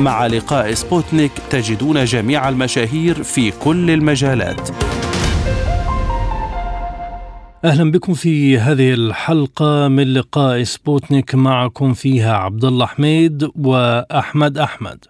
مع لقاء سبوتنيك تجدون جميع المشاهير في كل المجالات. أهلا بكم في هذه الحلقة من لقاء سبوتنيك معكم فيها عبد الله حميد وأحمد أحمد.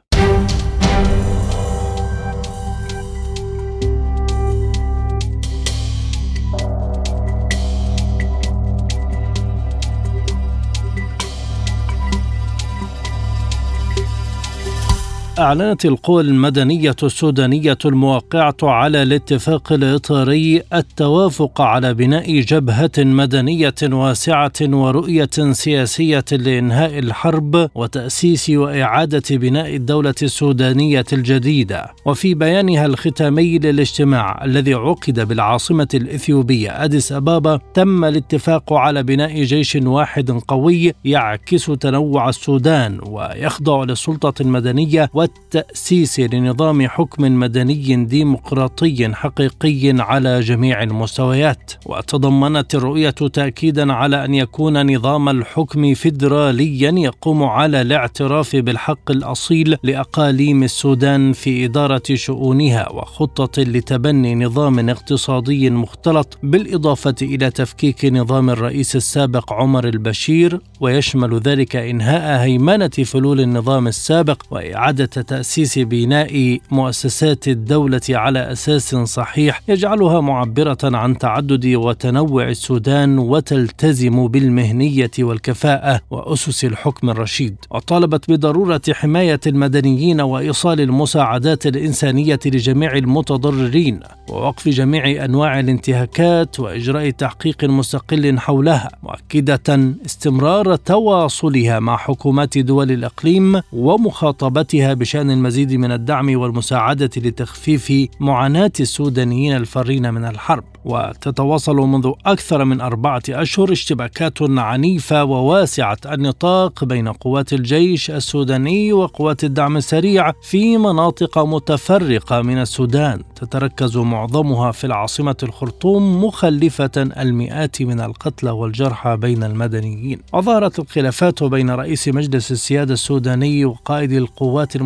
أعلنت القوى المدنية السودانية الموقعة على الاتفاق الإطاري التوافق على بناء جبهة مدنية واسعة ورؤية سياسية لإنهاء الحرب وتأسيس وإعادة بناء الدولة السودانية الجديدة. وفي بيانها الختامي للاجتماع الذي عقد بالعاصمة الإثيوبية أديس أبابا تم الاتفاق على بناء جيش واحد قوي يعكس تنوع السودان ويخضع للسلطة المدنية والتأسيس لنظام حكم مدني ديمقراطي حقيقي على جميع المستويات وتضمنت الرؤية تأكيدا على أن يكون نظام الحكم فيدراليا يقوم على الاعتراف بالحق الأصيل لأقاليم السودان في إدارة شؤونها وخطة لتبني نظام اقتصادي مختلط بالإضافة إلى تفكيك نظام الرئيس السابق عمر البشير ويشمل ذلك إنهاء هيمنة فلول النظام السابق وإعادة تأسيس بناء مؤسسات الدولة على أساس صحيح يجعلها معبرة عن تعدد وتنوع السودان وتلتزم بالمهنية والكفاءة وأسس الحكم الرشيد. وطالبت بضرورة حماية المدنيين وإيصال المساعدات الإنسانية لجميع المتضررين ووقف جميع أنواع الانتهاكات وإجراء تحقيق مستقل حولها مؤكدة استمرار تواصلها مع حكومات دول الإقليم ومخاطبتها بشأن المزيد من الدعم والمساعدة لتخفيف معاناة السودانيين الفارين من الحرب. وتتواصل منذ أكثر من أربعة أشهر اشتباكات عنيفة وواسعة النطاق بين قوات الجيش السوداني وقوات الدعم السريع في مناطق متفرقة من السودان. تتركز معظمها في العاصمة الخرطوم مخلفة المئات من القتلى والجرحى بين المدنيين. وظهرت الخلافات بين رئيس مجلس السيادة السوداني وقائد القوات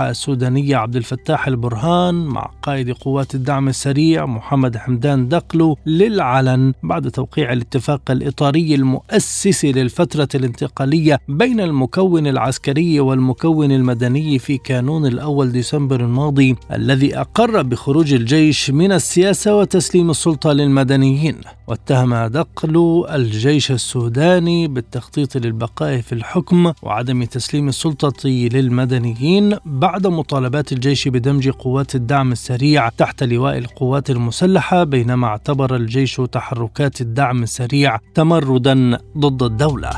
السودانية عبد الفتاح البرهان مع قائد قوات الدعم السريع محمد حمدان دقلو للعلن بعد توقيع الاتفاق الإطاري المؤسس للفترة الانتقالية بين المكون العسكري والمكون المدني في كانون الأول ديسمبر الماضي الذي أقر بخروج الجيش من السياسة وتسليم السلطة للمدنيين. واتهم دقلو الجيش السوداني بالتخطيط للبقاء في الحكم وعدم تسليم السلطة للمدنيين بعد مطالبات الجيش بدمج قوات الدعم السريع تحت لواء القوات المسلحة بينما اعتبر الجيش تحركات الدعم السريع تمردا ضد الدولة.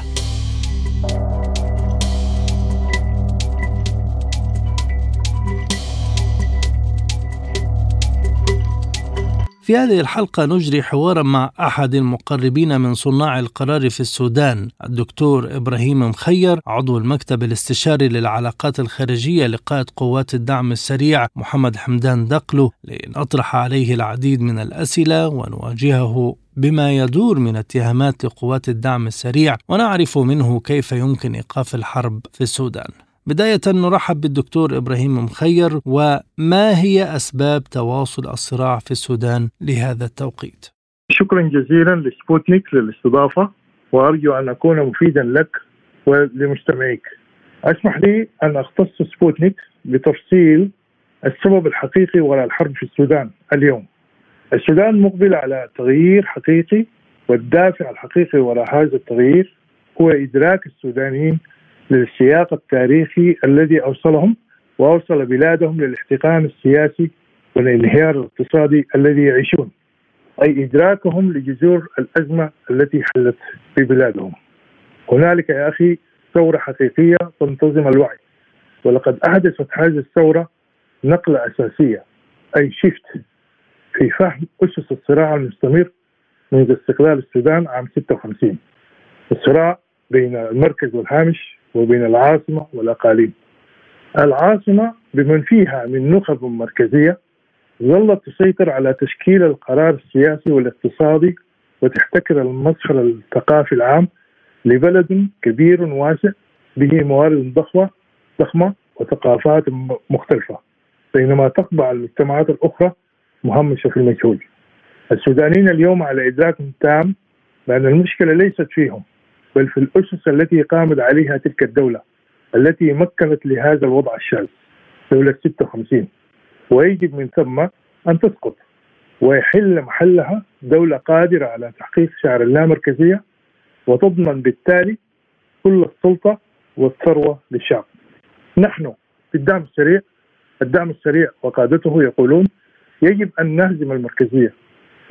في هذه الحلقة نجري حوارا مع أحد المقربين من صناع القرار في السودان الدكتور إبراهيم مخير عضو المكتب الاستشاري للعلاقات الخارجية لقائد قوات الدعم السريع محمد حمدان دقلو لنطرح عليه العديد من الأسئلة ونواجهه بما يدور من اتهامات لقوات الدعم السريع ونعرف منه كيف يمكن إيقاف الحرب في السودان. بداية نرحب بالدكتور إبراهيم مخير وما هي أسباب تواصل الصراع في السودان لهذا التوقيت؟ شكرا جزيلا لسبوتنيك للاستضافة وأرجو أن أكون مفيدا لك ولمستمعيك. أسمح لي أن أختص سبوتنيك بتفصيل السبب الحقيقي وراء الحرب في السودان اليوم. السودان مقبل على تغيير حقيقي والدافع الحقيقي وراء هذا التغيير هو إدراك السودانيين للسياق التاريخي الذي أوصلهم وأوصل بلادهم للاحتقان السياسي والانهيار الاقتصادي الذي يعيشون أي إدراكهم لجذور الأزمة التي حلت في بلادهم. هنالك يا أخي ثورة حقيقية تنتظم الوعي ولقد أحدثت هذه الثورة نقلة أساسية أي شيفت في فهم أسس الصراع المستمر منذ استقلال السودان عام 56 الصراع بين المركز والهامش وبين العاصمة والأقاليم. العاصمة بمن فيها من نخب مركزية ظلت تسيطر على تشكيل القرار السياسي والاقتصادي وتحتكر المظهر الثقافي العام لبلد كبير واسع به موارد ضخمة ضخمة وثقافات مختلفة بينما تطبع المجتمعات الأخرى مهمشة في المجهول السودانيين اليوم على إدراك تام بأن المشكلة ليست فيهم. بل في الأسس التي قامت عليها تلك الدولة التي مكنت لهذا الوضع الشاذ دولة 56 ويجب من ثم أن تسقط ويحل محلها دولة قادرة على تحقيق شعار اللامركزية وتضمن بالتالي كل السلطة والثروة للشعب. نحن في الدعم السريع الدعم السريع وقادته يقولون يجب أن نهزم المركزية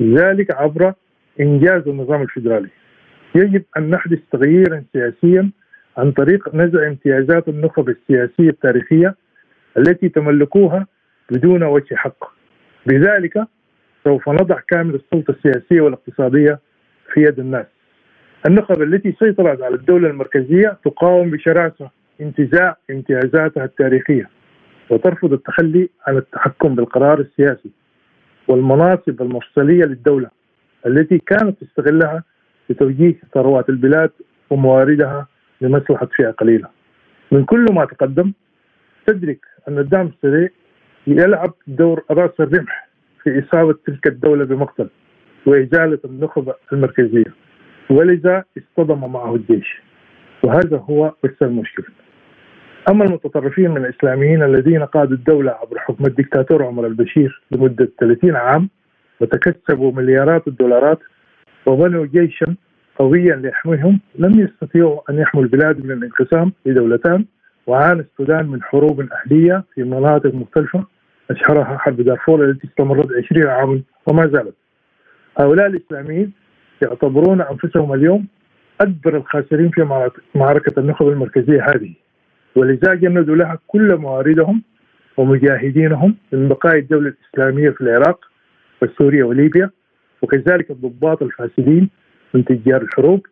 ذلك عبر إنجاز النظام الفيدرالي. يجب أن نحدث تغييرا سياسيا عن طريق نزع امتيازات النخب السياسية التاريخية التي تملكوها بدون وجه حق. بذلك سوف نضع كامل السلطة السياسية والاقتصادية في يد الناس. النخب التي سيطرت على الدولة المركزية تقاوم بشراسة انتزاع امتيازاتها التاريخية وترفض التخلي عن التحكم بالقرار السياسي والمناصب المفصلية للدولة التي كانت تستغلها لتوجيه ثروات البلاد ومواردها لمصلحة فئة قليلة. من كل ما تقدم تدرك أن الدعم السريع يلعب دور رأس الرمح في إصابة تلك الدولة بمقتل وإزالة النخبة المركزية ولذا اصطدم معه الجيش. وهذا هو بس المشكلة. أما المتطرفين من الإسلاميين الذين قادوا الدولة عبر حكم الدكتاتور عمر البشير لمدة 30 عام وتكسبوا مليارات الدولارات وبنوا جيشا قويا ليحميهم لم يستطيعوا أن يحموا البلاد من الانقسام لدولتان وعانى السودان من حروب أهلية في مناطق مختلفة أشهرها حرب دارفور التي استمرت 20 عاما وما زالت. هؤلاء الإسلاميين يعتبرون أنفسهم اليوم أكبر الخاسرين في معركة النخب المركزية هذه ولذا جندوا لها كل مواردهم ومجاهدينهم من بقايا الدولة الإسلامية في العراق وسوريا وليبيا وكذلك الضباط الفاسدين من تجار الحروب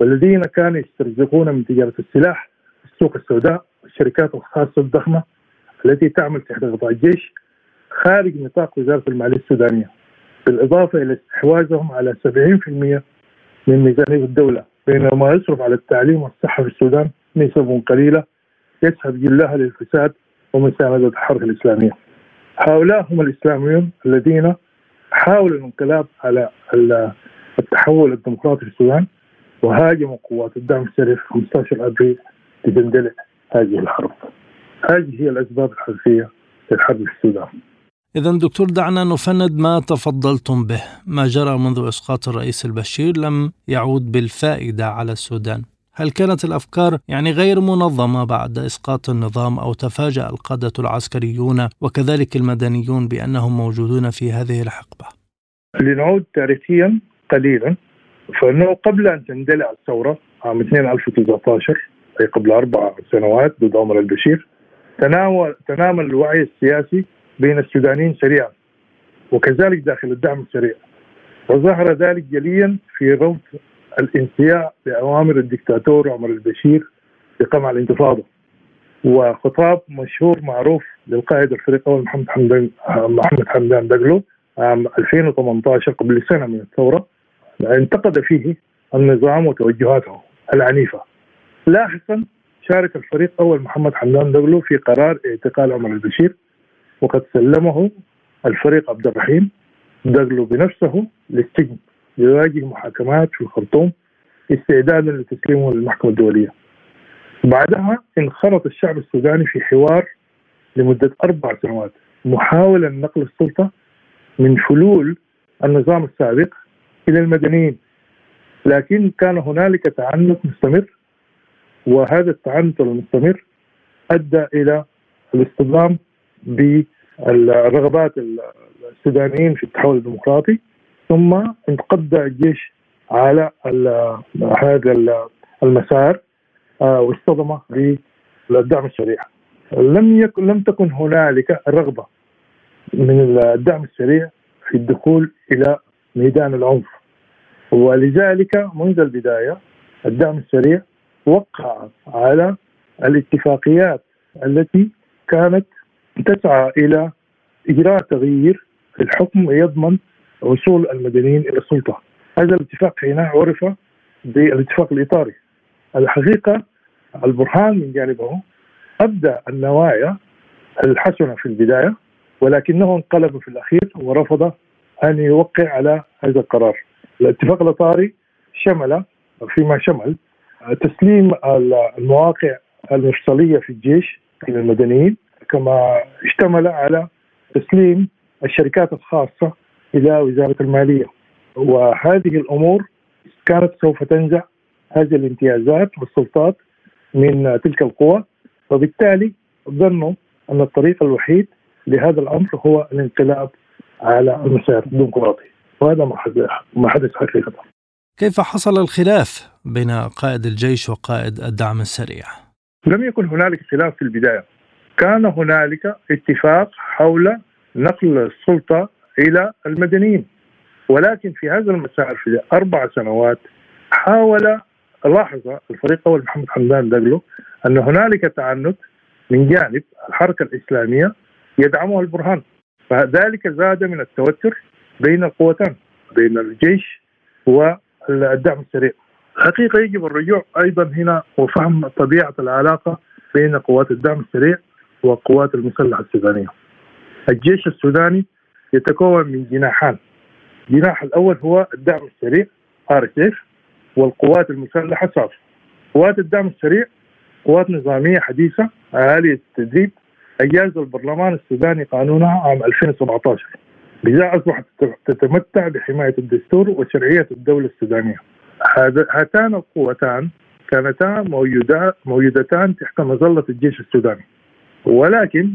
والذين كانوا يسترزقون من تجارة السلاح السوق السوداء والشركات الخاصة الضخمة التي تعمل تحت غطاء الجيش خارج نطاق وزارة المالية السودانية بالإضافة إلى استحواذهم على 70% من ميزانية الدولة بينما يصرف على التعليم والصحة في السودان نسب قليلة يسحب جلها للفساد ومساندة الحركة الإسلامية. هؤلاء هم الإسلاميون الذين حاولوا الانقلاب على التحول الديمقراطي في السودان وهاجموا قوات الدعم السري في 15 ابريل لتندلع هذه الحرب. هذه هي الأسباب الحقيقيه للحرب في السودان. إذا دكتور دعنا نفند ما تفضلتم به، ما جرى منذ إسقاط الرئيس البشير لم يعود بالفائدة على السودان. هل كانت الأفكار يعني غير منظمة بعد إسقاط النظام أو تفاجأ القادة العسكريون وكذلك المدنيون بأنهم موجودون في هذه الحقبة؟ لنعود تاريخيا قليلا فإنه قبل أن تندلع الثورة عام 2019 أي قبل أربع سنوات ضد عمر البشير تناول تنامى الوعي السياسي بين السودانيين سريعا وكذلك داخل الدعم السريع وظهر ذلك جليا في رفض الانسياء لأوامر الدكتاتور عمر البشير بقمع الانتفاضة وخطاب مشهور معروف للقائد الفريق الأول محمد حمدان محمد حمدان دقلو عام 2018 قبل سنة من الثورة انتقد فيه النظام وتوجهاته العنيفة. لاحقا شارك الفريق أول محمد حمدان دقلو في قرار اعتقال عمر البشير وقد سلمه الفريق عبد الرحيم دقلو بنفسه للسجن يواجه محاكمات في الخرطوم استعدادا لتسليمه للمحكمة الدولية. بعدها انخرط الشعب السوداني في حوار لمدة أربع سنوات محاولة نقل السلطة من فلول النظام السابق إلى المدنيين. لكن كان هنالك تعنت مستمر وهذا التعنت المستمر أدى إلى الاصطدام بالرغبات السودانيين في التحول الديمقراطي. ثم انقض الجيش على هذا المسار آه، واصطدم بالدعم السريع. لم يكن لم تكن هنالك رغبة من الدعم السريع في الدخول إلى ميدان العنف. ولذلك منذ البداية الدعم السريع وقع على الاتفاقيات التي كانت تسعى إلى إجراء تغيير الحكم يضمن وصول المدنيين إلى السلطة. هذا الاتفاق حينها عرف بالاتفاق الإطاري. الحقيقة البرهان من جانبه أبدى النوايا الحسنة في البداية ولكنه انقلب في الأخير ورفض أن يوقع على هذا القرار. الاتفاق الإطاري شمل فيما شمل تسليم المواقع المفصلية في الجيش إلى المدنيين كما اشتمل على تسليم الشركات الخاصة إلى وزارة المالية وهذه الأمور كانت سوف تنزع هذه الامتيازات والسلطات من تلك القوى وبالتالي ظنوا أن الطريق الوحيد لهذا الأمر هو الانقلاب على المسار الديمقراطي وهذا ما حدث حقيقة. كيف حصل الخلاف بين قائد الجيش وقائد الدعم السريع؟ لم يكن هنالك خلاف في البداية. كان هنالك اتفاق حول نقل السلطة إلى المدنيين. ولكن في هذا المسار في أربع سنوات حاول لاحظ الفريق أول محمد حمدان دقلو أن هنالك تعنت من جانب الحركة الإسلامية يدعمها البرهان. فذلك زاد من التوتر بين القوتين بين الجيش والدعم السريع. حقيقة يجب الرجوع أيضا هنا وفهم طبيعة العلاقة بين قوات الدعم السريع وقوات المسلحة السودانية. الجيش السوداني يتكون من جناحان. الجناح الأول هو الدعم السريع ار والقوات المسلحة صاف قوات الدعم السريع قوات نظامية حديثة عالية التدريب أجاز البرلمان السوداني قانونها عام 2017 بذا أصبحت تتمتع بحماية الدستور وشرعية الدولة السودانية. هاتان القوتان كانتا موجودتان تحت مظلة الجيش السوداني. ولكن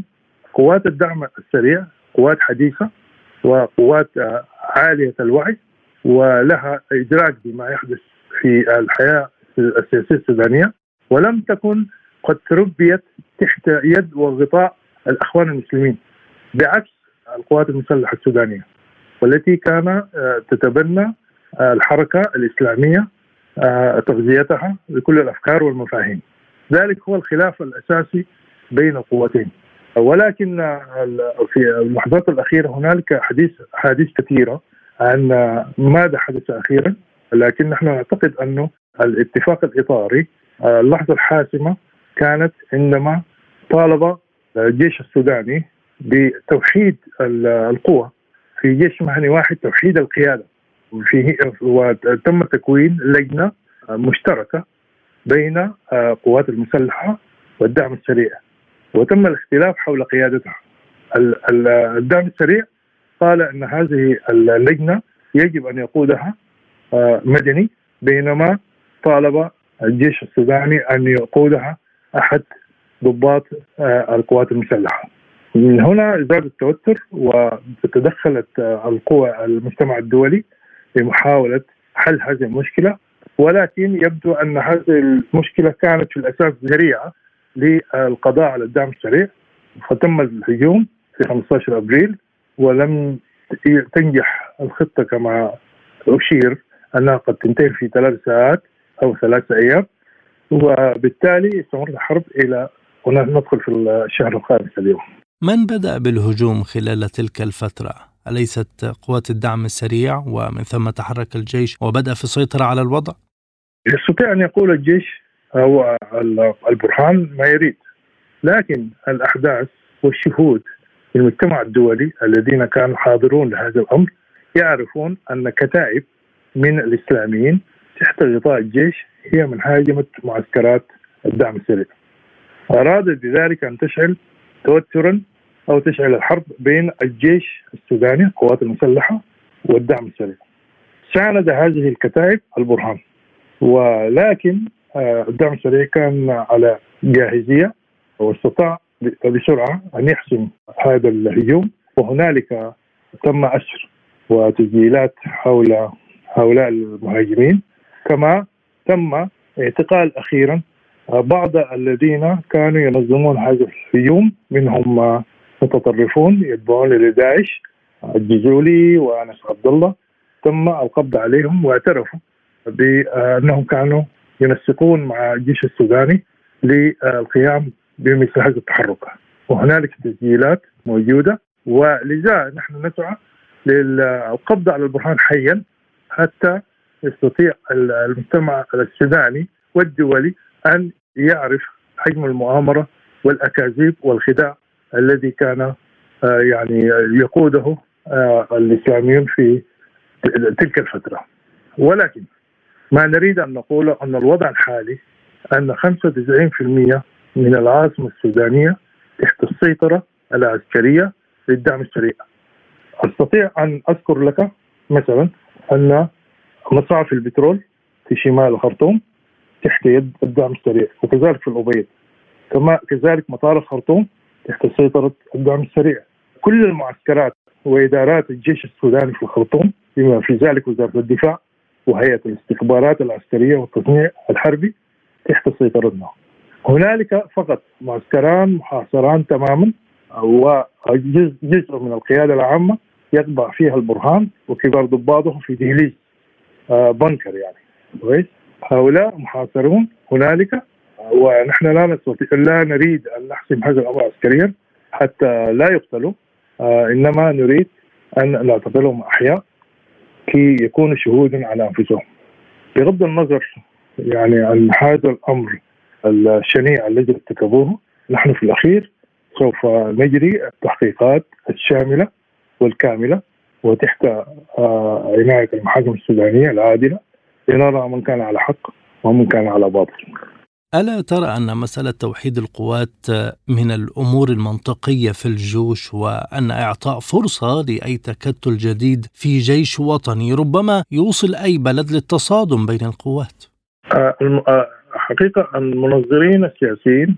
قوات الدعم السريع قوات حديثة وقوات عالية الوعي ولها إدراك بما يحدث في الحياة السياسية السودانية ولم تكن قد تربيت تحت يد وغطاء الأخوان المسلمين بعكس القوات المسلحة السودانية والتي كان آه، تتبنى آه، الحركة الإسلامية آه، تغذيتها بكل الأفكار والمفاهيم. ذلك هو الخلاف الأساسي بين القوتين ولكن في اللحظات الأخيرة هنالك حديث حديث كثيرة عن ماذا حدث أخيرا لكن نحن نعتقد أنه الاتفاق الإطاري اللحظة الحاسمة كانت عندما طالب الجيش السوداني بتوحيد القوى في جيش مهني واحد توحيد القيادة. وفي وتم تكوين لجنة مشتركة بين القوات المسلحة والدعم السريع. وتم الاختلاف حول قيادتها. الدعم السريع قال إن هذه اللجنة يجب أن يقودها مدني بينما طالب الجيش السوداني أن يقودها أحد ضباط القوات المسلحة. من هنا زاد التوتر وتدخلت القوى المجتمع الدولي في محاولة حل هذه المشكلة. ولكن يبدو أن هذه المشكلة كانت في الأساس ذريعة. للقضاء على الدعم السريع فتم الهجوم في 15 أبريل ولم تنجح الخطة كما أشير أنها قد تنتهي في ثلاث ساعات أو ثلاثة أيام وبالتالي استمرت الحرب إلى وندخل في الشهر الخامس اليوم من بدأ بالهجوم خلال تلك الفترة؟ أليست قوات الدعم السريع ومن ثم تحرك الجيش وبدأ في السيطرة على الوضع؟ يستطيع أن يقول الجيش هو البرهان ما يريد. لكن الأحداث والشهود في المجتمع الدولي الذين كانوا حاضرون لهذا الأمر يعرفون أن كتائب من الإسلاميين تحت غطاء الجيش هي من هاجمة معسكرات الدعم السريع. أرادت بذلك أن تشعل توترا أو تشعل الحرب بين الجيش السوداني القوات المسلحة والدعم السريع. ساند هذه الكتائب البرهان. ولكن آه، السريع كان على جاهزية واستطاع بسرعة أن يحسم هذا الهجوم وهنالك تم أسر وتسجيلات حول هؤلاء المهاجمين. كما تم اعتقال أخيرا بعض الذين كانوا ينظمون هذا الهجوم منهم متطرفون يتبعون لداعش الجزولي وأنس عبد الله تم القبض عليهم واعترفوا بأنهم كانوا ينسقون مع الجيش السوداني للقيام بمثل هذه التحركات وهنالك تسجيلات موجودة ولذا نحن نسعى للقبض على البرهان حيا حتى يستطيع المجتمع السوداني والدولي أن يعرف حجم المؤامرة والأكاذيب والخداع الذي كان آه، يعني يقوده آه، الإسلاميون في تلك الفترة. ولكن ما نريد أن نقوله أن الوضع الحالي أن 95% من العاصمة السودانية تحت السيطرة العسكرية للدعم السريع. أستطيع أن أذكر لك مثلا أن مصاعف البترول في شمال الخرطوم تحت يد الدعم السريع وكذلك في الأبيض كما كذلك مطار الخرطوم تحت سيطرة الدعم السريع كل المعسكرات وإدارات الجيش السوداني في الخرطوم بما في ذلك وزارة الدفاع وهيئة الاستخبارات العسكرية والتصنيع الحربي تحت سيطرتنا هنالك فقط معسكران محاصران تماما وجزء من القيادة العامة يطبع فيها البرهان وكبار ضباطه في دهليز آه، بنكر يعني. كويس؟ هؤلاء محاصرون هنالك ونحن لا نستطيع لا نريد أن نحسم هذا الأمر عسكريا حتى لا يقتلوا آه إنما نريد أن نعتبرهم أحياء. كي يكونوا شهودا على أنفسهم بغض النظر يعني عن هذا الأمر الشنيع الذي ارتكبوه نحن في الأخير سوف نجري التحقيقات الشاملة والكاملة وتحت آه، عناية المحاكم السودانية العادلة لنرى من كان على حق ومن كان على باطل. ألا ترى أن مسألة توحيد القوات من الأمور المنطقية في الجيوش وأن إعطاء فرصة لأي تكتل جديد في جيش وطني ربما يوصل أي بلد للتصادم بين القوات؟ آه، آه، حقيقة المنظرين السياسيين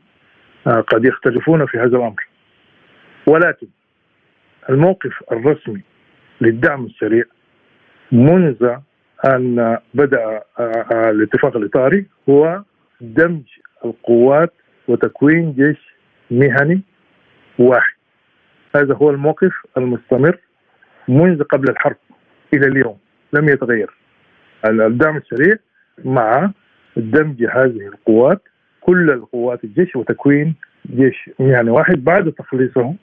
آه، قد يختلفون في هذا الأمر. ولكن الموقف الرسمي للدعم السريع منذ أن بدأ الاتفاق الإطاري هو دمج القوات وتكوين جيش مهني واحد. هذا هو الموقف المستمر منذ قبل الحرب إلى اليوم. لم يتغير. الدعم السريع مع دمج هذه القوات كل القوات الجيش وتكوين جيش مهني واحد بعد تخليصهم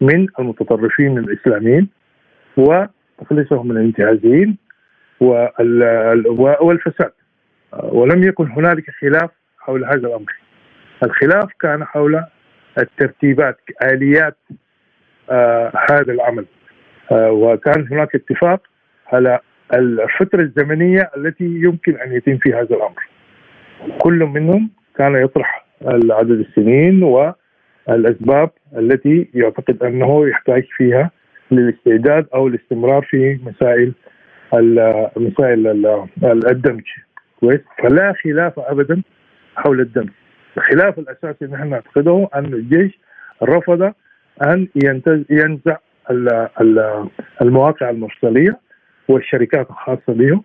من المتطرفين الإسلاميين وتخليصهم من الانتهازيين والفساد. ولم يكن هنالك خلاف حول هذا الأمر. الخلاف كان حول الترتيبات آليات آه هذا العمل. آه وكان هناك اتفاق على الفترة الزمنية التي يمكن أن يتم فيها هذا الأمر. كل منهم كان يطرح عدد السنين والأسباب التي يعتقد أنه يحتاج فيها للاستعداد أو الاستمرار في مسائل مسائل الدمج. كويس؟ فلا خلاف ابدا حول الدمج الخلاف الأساسي نحن نعتقده أن الجيش رفض أن ينزع المواقع المفصلية والشركات الخاصة به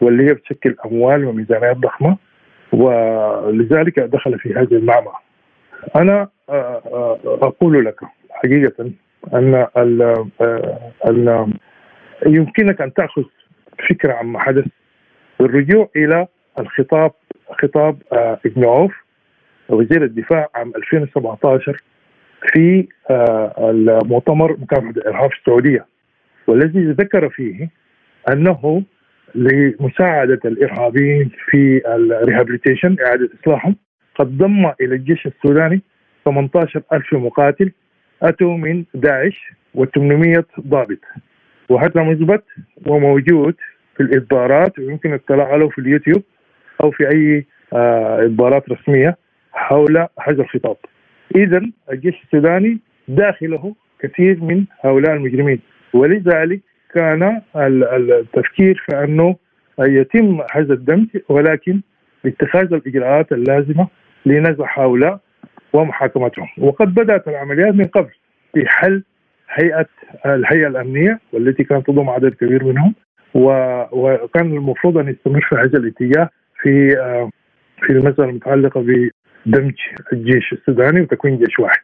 واللي هي بتشكل أموال وميزانيات ضخمة ولذلك دخل في هذه المعمعة. أنا أقول لك حقيقة أن أن يمكنك أن تأخذ فكرة عما حدث بالرجوع إلى الخطاب خطاب آه ابن عوف وزير الدفاع عام 2017 في آه المؤتمر مكافحة الإرهاب في السعودية. والذي ذكر فيه أنه لمساعدة الإرهابيين في الريهابيليتيشن إعادة إصلاحهم قد ضم إلى الجيش السوداني 18 ألف مقاتل أتوا من داعش و800 ضابط. وهذا مثبت وموجود في الإصدارات ويمكن الاطلاع عليه في اليوتيوب. أو في أي آه إصدارات رسمية حول هذا الخطاب. إذا الجيش السوداني داخله كثير من هؤلاء المجرمين. ولذلك كان التفكير في أنه يتم هذا الدمج ولكن باتخاذ الإجراءات اللازمة لنزع هؤلاء ومحاكمتهم. وقد بدأت العمليات من قبل في حل هيئة الهيئة الأمنية والتي كانت تضم عدد كبير منهم وكان المفروض أن يستمر في هذا الاتجاه في آه، في المساله المتعلقه بدمج الجيش السوداني وتكوين جيش واحد.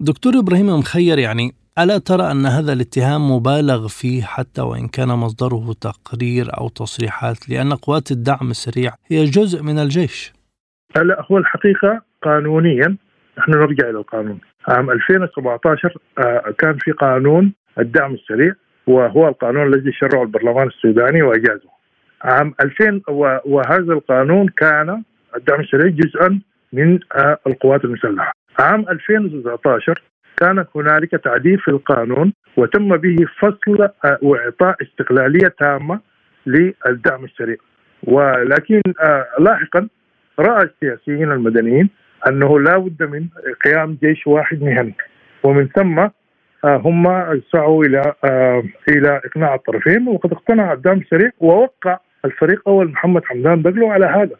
دكتور إبراهيم مخير يعني ألا ترى أن هذا الاتهام مبالغ فيه حتى وإن كان مصدره تقرير أو تصريحات لأن قوات الدعم السريع هي جزء من الجيش؟ لا هو الحقيقة قانونيا نحن نرجع إلى القانون عام 2017 آه، كان في قانون الدعم السريع وهو القانون الذي شرعه البرلمان السوداني وأجازه عام 2000 وهذا القانون كان الدعم السريع جزءا من آه، القوات المسلحة. عام 2019 كان هنالك تعديل في القانون وتم به فصل آه، وإعطاء استقلالية تامة للدعم السريع. ولكن لاحقا رأى السياسيين المدنيين أنه لا بد من قيام جيش واحد مهني. ومن ثم آه، هم سعوا إلى آه، إلى إقناع الطرفين وقد اقتنع الدعم السريع ووقع الفريق أول محمد حمدان دقلو على هذا.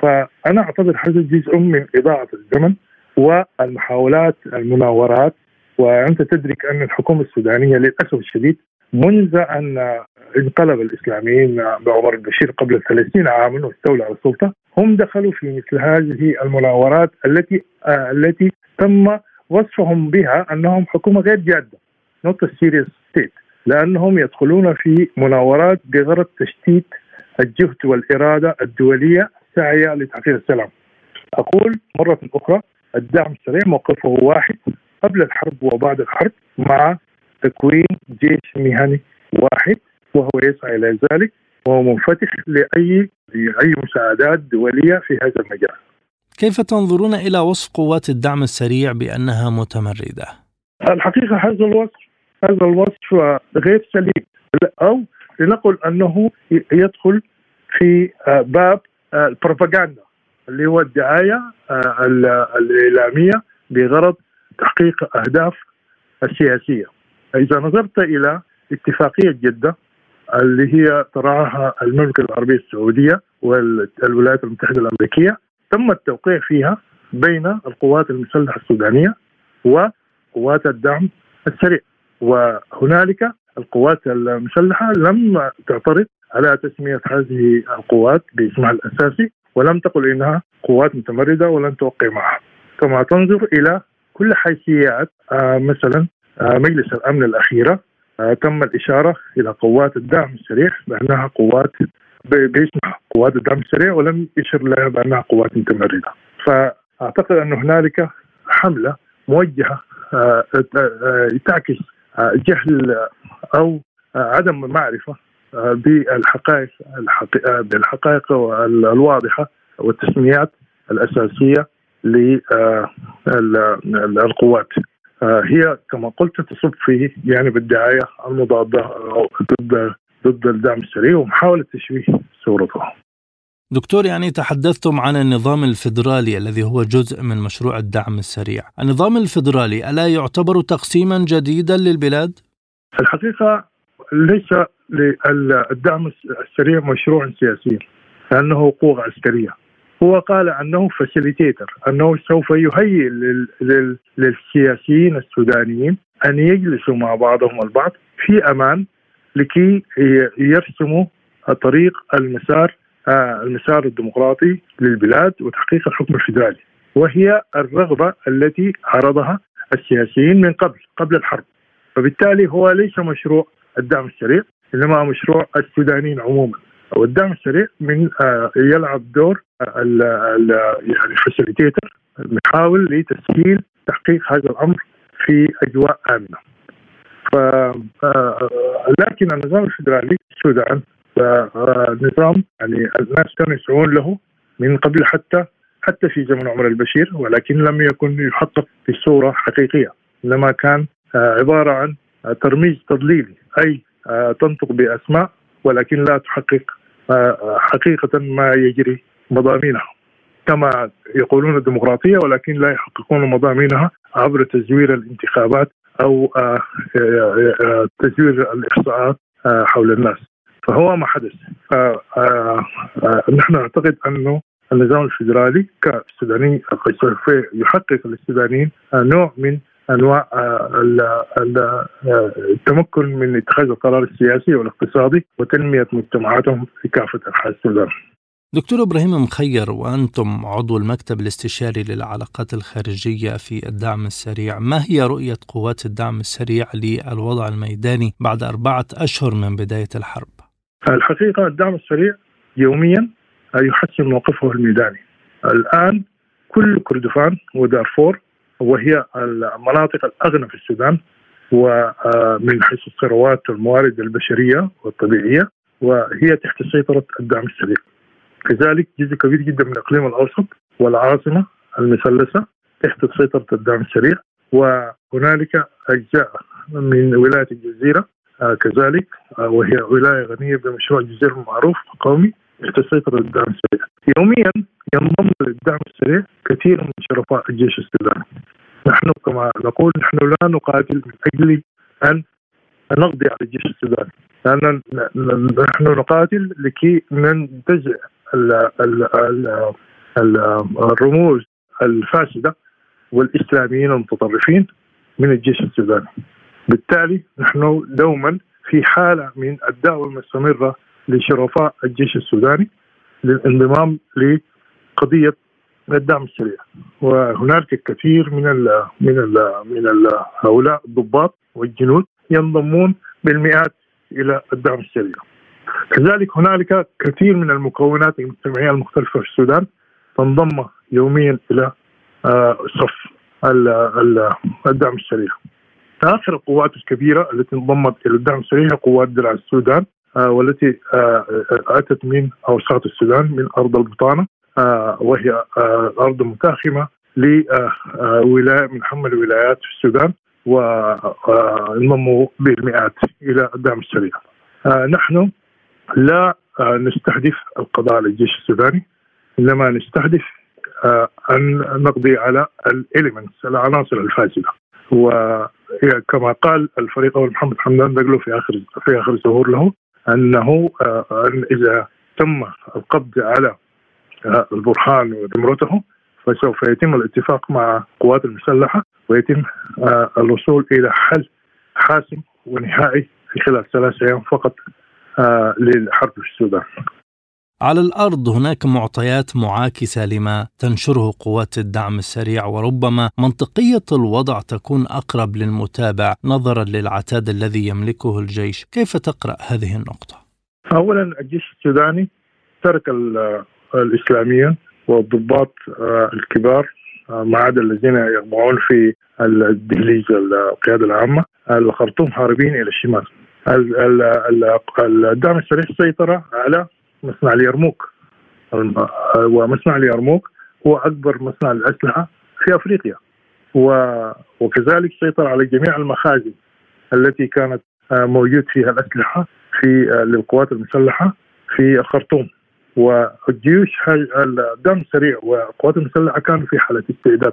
فأنا اعتبر هذا جزء من إضاعة الزمن والمحاولات المناورات وأنت تدرك أن الحكومة السودانية للأسف الشديد منذ أن انقلب الإسلاميين بعمر البشير قبل 30 عاما واستولى على السلطة هم دخلوا في مثل هذه المناورات التي آه التي تم وصفهم بها أنهم حكومة غير جادة not serious state لأنهم يدخلون في مناورات بغرض تشتيت الجهد والإرادة الدولية الساعيه لتحقيق السلام. أقول مرة أخرى الدعم السريع موقفه واحد قبل الحرب وبعد الحرب مع تكوين جيش مهني واحد وهو يسعى إلى ذلك وهو منفتح لأي لأي مساعدات دولية في هذا المجال. كيف تنظرون إلى وصف قوات الدعم السريع بأنها متمردة؟ الحقيقة هذا الوصف هذا الوصف غير سليم أو لنقل أنه يدخل في باب البروباغندا اللي هو الدعاية الإعلامية بغرض تحقيق أهداف السياسية. إذا نظرت إلى اتفاقية جدة اللي هي تراها المملكة العربية السعودية والولايات المتحدة الأمريكية تم التوقيع فيها بين القوات المسلحة السودانية وقوات الدعم السريع وهنالك القوات المسلحة لم تعترض على تسمية هذه القوات باسمها الأساسي ولم تقل إنها قوات متمردة ولن توقع معها. كما تنظر إلى كل حيثيات آه مثلا آه مجلس الأمن الأخيرة آه تم الإشارة إلى قوات الدعم السريع بأنها قوات باسمها قوات الدعم السريع ولم يشر لها بأنها قوات متمردة. فأعتقد أن هنالك آه، آه، تعكس جهل أو عدم معرفة بالحقائق بالحقائق الواضحة والتسميات الأساسية للقوات هي كما قلت تصب في يعني بالدعايه المضادة ضد ضد الدعم السريع ومحاولة تشويه صورته. دكتور يعني تحدثتم عن النظام الفيدرالي الذي هو جزء من مشروع الدعم السريع، النظام الفيدرالي ألا يعتبر تقسيما جديدا للبلاد؟ الحقيقة ليس للدعم السريع مشروع سياسي لأنه قوة عسكريه هو قال أنه فاسيليتيتر أنه سوف يهيئ للسياسيين السودانيين أن يجلسوا مع بعضهم البعض في أمان لكي يرسموا طريق المسار المسار الديمقراطي للبلاد وتحقيق الحكم الفيدرالي وهي الرغبة التي عرضها السياسيين من قبل قبل الحرب فبالتالي هو ليس مشروع الدعم السريع إنما مشروع السودانيين عموما والدعم السريع من آه، يلعب دور يعني فاسيليتيتر نحاول لتسهيل تحقيق هذا الأمر في أجواء آمنة. ف آه، لكن النظام الفدرالي في السودان آه، نظام يعني الناس كانوا يسعون له من قبل حتى حتى في زمن عمر البشير ولكن لم يكن يحقق في صوره حقيقية. إنما كان عبارة عن ترميز تضليلي أي تنطق بأسماء ولكن لا تحقق حقيقة ما يجري مضامينها. كما يقولون الديمقراطية ولكن لا يحققون مضامينها عبر تزوير الانتخابات أو آه، آه، آه، تزوير الإحصاءات حول الناس. فهو ما حدث نحن نعتقد أنه النظام الفيدرالي كالسوداني سوف يحقق للسودانيين نوع من أنواع التمكن من اتخاذ القرار السياسي والاقتصادي وتنمية مجتمعاتهم في كافة أنحاء السودان. دكتور إبراهيم مخير وأنتم عضو المكتب الاستشاري للعلاقات الخارجية في الدعم السريع، ما هي رؤية قوات الدعم السريع للوضع الميداني بعد أربعة أشهر من بداية الحرب؟ الحقيقة الدعم السريع يوميا يحسن موقفه الميداني. الآن كل كردفان ودارفور وهي المناطق الأغنى في السودان ومن حيث الثروات والموارد البشرية والطبيعية وهي تحت سيطرة الدعم السريع. كذلك جزء كبير جدا من الاقليم الأوسط والعاصمة المثلثة تحت سيطرة الدعم السريع وهنالك أجزاء من ولاية الجزيرة كذلك آه وهي ولاية غنية بمشروع الجزيره المعروف قومي تحت سيطره الدعم السريع. يوميا ينضم للدعم السريع كثير من شرفاء الجيش السوداني. نحن كما نقول نحن لا نقاتل من أجل أن نقضي على الجيش السوداني لأن نحن نقاتل لكي ننتزع الرموز الفاسدة والإسلاميين المتطرفين من الجيش السوداني. بالتالي نحن دوما في حالة من الدعوة المستمرة لشرفاء الجيش السوداني للانضمام لقضية الدعم السريع وهناك الكثير من ال من ال من ال هؤلاء الضباط والجنود ينضمون بالمئات إلى الدعم السريع. كذلك هنالك كثير من المكونات المجتمعية المختلفة في السودان تنضم يوميا إلى صف الدعم السريع. اخر القوات الكبيرة التي انضمت إلى الدعم السريع قوات درع السودان والتي أتت من أوساط السودان من أرض البطانة وهي أرض متاخمة لولايه من حمل الولايات في السودان وانضموا بالمئات إلى الدعم السريع. نحن لا نستهدف القضاء على الجيش السوداني إنما نستهدف أن نقضي على الاليمنتس العناصر الفاسدة وكما قال الفريق اول محمد حمدان دقلو في اخر في آخر ظهور له أنه أن إذا تم القبض على البرهان وزمرته فسوف يتم الاتفاق مع القوات المسلحة ويتم الوصول إلى حل حاسم ونهائي في خلال ثلاث أيام فقط للحرب في السودان. على الأرض هناك معطيات معاكسة لما تنشره قوات الدعم السريع وربما منطقية الوضع تكون أقرب للمتابع نظرا للعتاد الذي يملكه الجيش، كيف تقرأ هذه النقطة؟ اولا الجيش السوداني ترك الاسلاميين والضباط الكبار ما عدا الذين يخضعون في الدهليز القياده العامة الخرطوم هاربين إلى الشمال. الدعم السريع سيطر على مصنع اليرموك. ومصنع اليرموك هو أكبر مصنع للأسلحة في أفريقيا. وكذلك سيطر على جميع المخازن التي كانت موجود فيها الأسلحة في للقوات المسلحة في الخرطوم. والجيوش الدعم السريع والقوات المسلحة كانوا في حالة استعداد.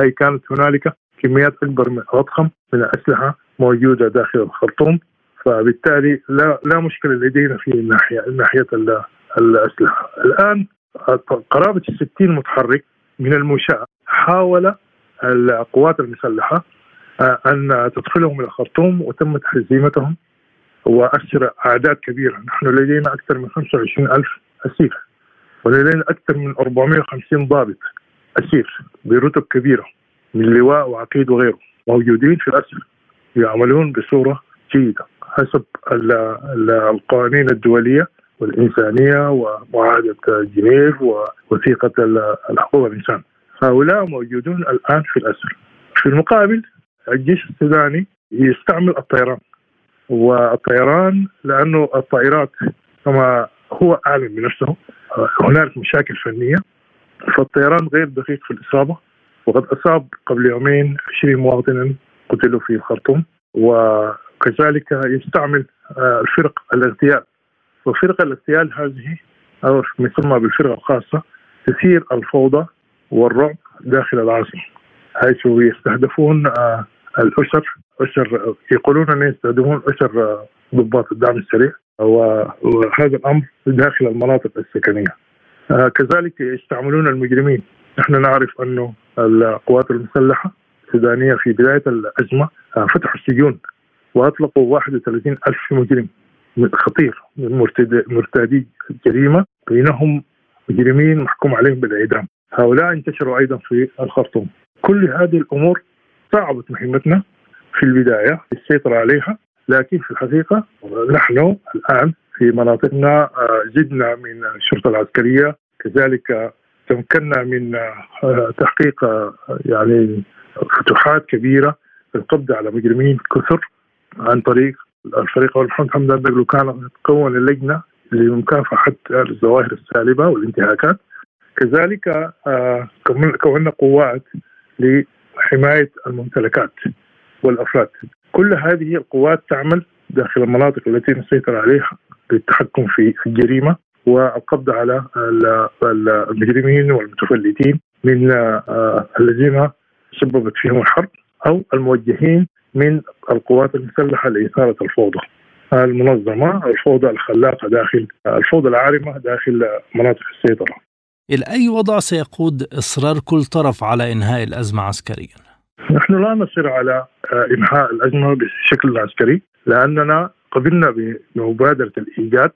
اي كانت هنالك كميات أكبر من اضخم من الأسلحة موجودة داخل الخرطوم. فبالتالي لا لا مشكلة لدينا في ناحية ناحية الأسلحة. الآن قرابة ال 60 متحرك من المنشاه حاول القوات المسلحة أن تدخلهم إلى الخرطوم وتم تهزيمتهم واسر أعداد كبيرة. نحن لدينا أكثر من 25 ألف أسير ولدينا أكثر من 450 ضابط أسير برتب كبيرة من لواء وعقيد وغيره موجودين في الأسر يعملون بصورة جيدة. حسب القوانين الدولية والإنسانية ومعاهدة جنيف ووثيقه الحقوق الإنسان. هؤلاء موجودون الآن في الأسر. في المقابل الجيش السوداني يستعمل الطيران والطيران لأنه الطائرات كما هو اعلن بنفسه هناك مشاكل فنية فالطيران غير دقيق في الإصابة وقد أصاب قبل يومين 20 مواطنا قتلوا في الخرطوم وكذلك يستعمل الفرق الاغتيال وفرق الاغتيال هذه أو يسمى بالفرقه الخاصة تثير الفوضى والرعب داخل العاصمة حيث يستهدفون الأسر أسر يقولون أن يستهدفون أسر ضباط الدعم السريع وهذا الأمر داخل المناطق السكنية. كذلك يستعملون المجرمين، نحن نعرف أنه القوات المسلحة السودانية في بداية الأزمة فتحوا السجون وأطلقوا 31 ألف مجرم خطير مرتدي الجريمه بينهم مجرمين محكوم عليهم بالإعدام. هؤلاء انتشروا أيضا في الخرطوم. كل هذه الأمور صعبت مهمتنا في البداية السيطرة عليها لكن في الحقيقة نحن الآن في مناطقنا آه، زدنا من الشرطة العسكرية كذلك تمكنا من آه، تحقيق آه، يعني فتوحات كبيرة في القبض على مجرمين كثر عن طريق الفريق محمد حمدان دقلو كان كون اللجنة لمكافحه الظواهر السالبة والانتهاكات. كذلك كونا قوات لحماية الممتلكات والأفراد. كل هذه القوات تعمل داخل المناطق التي نسيطر عليها للتحكم في الجريمة والقبض على المجرمين والمتفلتين من آه، الذين سببت فيهم الحرب أو الموجهين من القوات المسلحة لإثارة الفوضى المنظمة الفوضى الخلاقة داخل الفوضى العارمة داخل مناطق السيطرة. إلى أي وضع سيقود إصرار كل طرف على إنهاء الأزمة عسكريا؟ نحن لا نصر على آه، إنهاء الأزمة بشكل عسكري لأننا قبلنا بمبادرة الإيجاد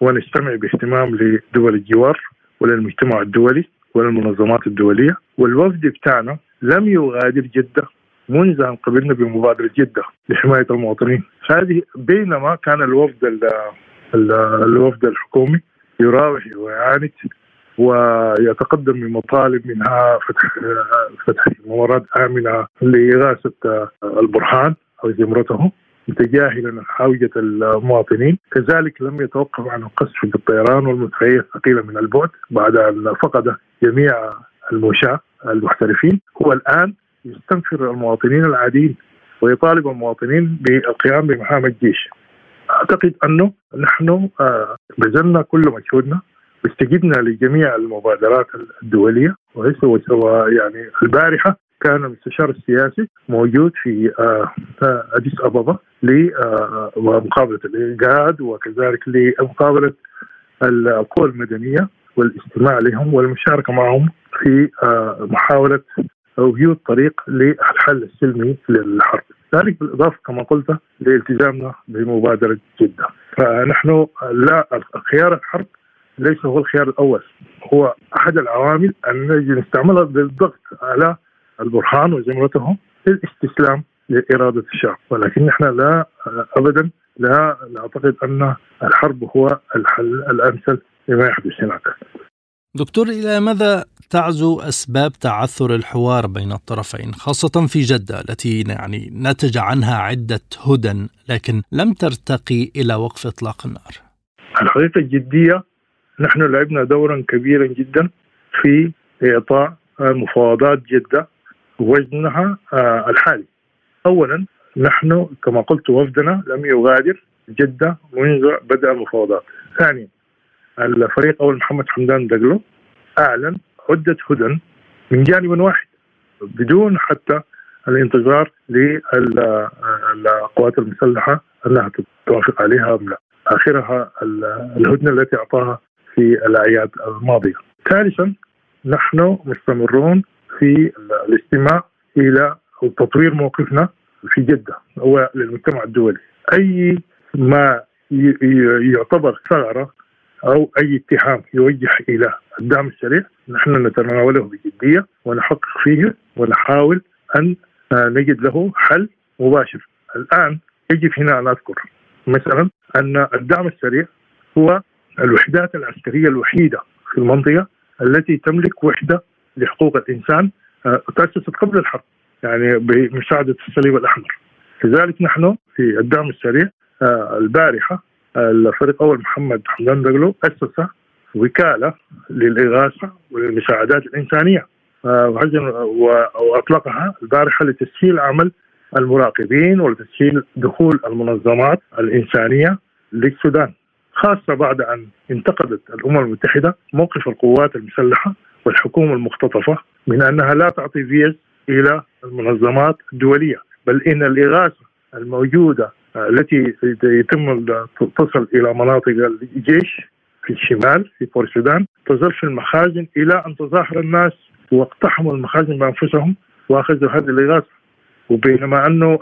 ونستمع باهتمام لدول الجوار وللمجتمع الدولي وللمنظمات الدولية والوفد بتاعنا لم يغادر جدة. منذ أن قبلنا بمبادرة جدة لحماية المواطنين. هذه بينما كان الوفد الوفد الحكومي يراوح ويعاند ويتقدم بمطالب منها فتح فتح ممرات آمنة لاغاثه البرهان أو زمرته متجاهلا حاوية المواطنين. كذلك لم يتوقف عن القصف بالطيران والمدفعية الثقيلة من البعد بعد أن فقد جميع المشاة المحترفين هو الآن يستنفر المواطنين العاديين ويطالب المواطنين بالقيام بمهام الجيش. أعتقد أنه نحن آه، بذلنا كل مجهودنا واستجبنا لجميع المبادرات الدولية ويعني البارحة كان المستشار السياسي موجود في آه، آه، أديس أبابا لمقابله الإنقاذ وكذلك لمقابلة القوى المدنية. والاستماع لهم والمشاركة معهم في محاولة وجود طريق للحل السلمي للحرب. ذلك بالإضافة كما قلت لالتزامنا بمبادرة جدة. فنحن لا خيار الحرب ليس هو الخيار الأول. هو أحد العوامل التي نستعملها للضغط على البرهان وزمرته للاستسلام لإرادة الشعب. ولكن نحن لا أبدا لا نعتقد أن الحرب هو الحل الأمثل لما يحدث هناك. دكتور إلى ماذا تعزو أسباب تعثر الحوار بين الطرفين خاصة في جدة التي يعني نتج عنها عدة هدى لكن لم ترتقي إلى وقف إطلاق النار؟ الحقيقة الجدية نحن لعبنا دورا كبيرا جدا في إعطاء مفاوضات جدة وزنها آه، الحالي. أولا نحن كما قلت وفدنا لم يغادر جدة منذ بدأ المفاوضات ثانيا الفريق أول محمد حمدان دقلو أعلن عدة هدن من جانب واحد بدون حتى الانتظار للقوات المسلحة أنها توافق عليها أم لا. آخرها الهدنة التي أعطاها في الأعياد الماضية. ثالثا نحن مستمرون في الاستماع إلى تطوير موقفنا في جدة هو للمجتمع الدولي. أي ما يعتبر ثغره أو أي اتهام يوجه إلى الدعم السريع نحن نتناوله بجدية ونحقق فيه ونحاول أن نجد له حل مباشر. الآن يجب هنا أن أذكر مثلا أن الدعم السريع هو الوحدات العسكرية الوحيدة في المنطقة التي تملك وحدة لحقوق الإنسان آه، تأسست قبل الحرب يعني بمساعدة الصليب الأحمر. كذلك نحن في الدعم السريع آه، البارحة الفريق أول محمد حمدان دقلو أسس وكالة للإغاثة وللمساعدات الإنسانية. وأطلقها البارحة لتسهيل عمل المراقبين ولتسهيل دخول المنظمات الإنسانية للسودان خاصة بعد أن انتقدت الأمم المتحدة موقف القوات المسلحة والحكومة المختطفة من أنها لا تعطي فيز إلى المنظمات الدولية بل إن الإغاثة الموجودة التي يتم تصل إلى مناطق الجيش في الشمال في بور السودان. تظل في المخازن إلى أن تظاهر الناس واقتحموا المخازن بأنفسهم وأخذوا هذه الاغاثه وبينما أنه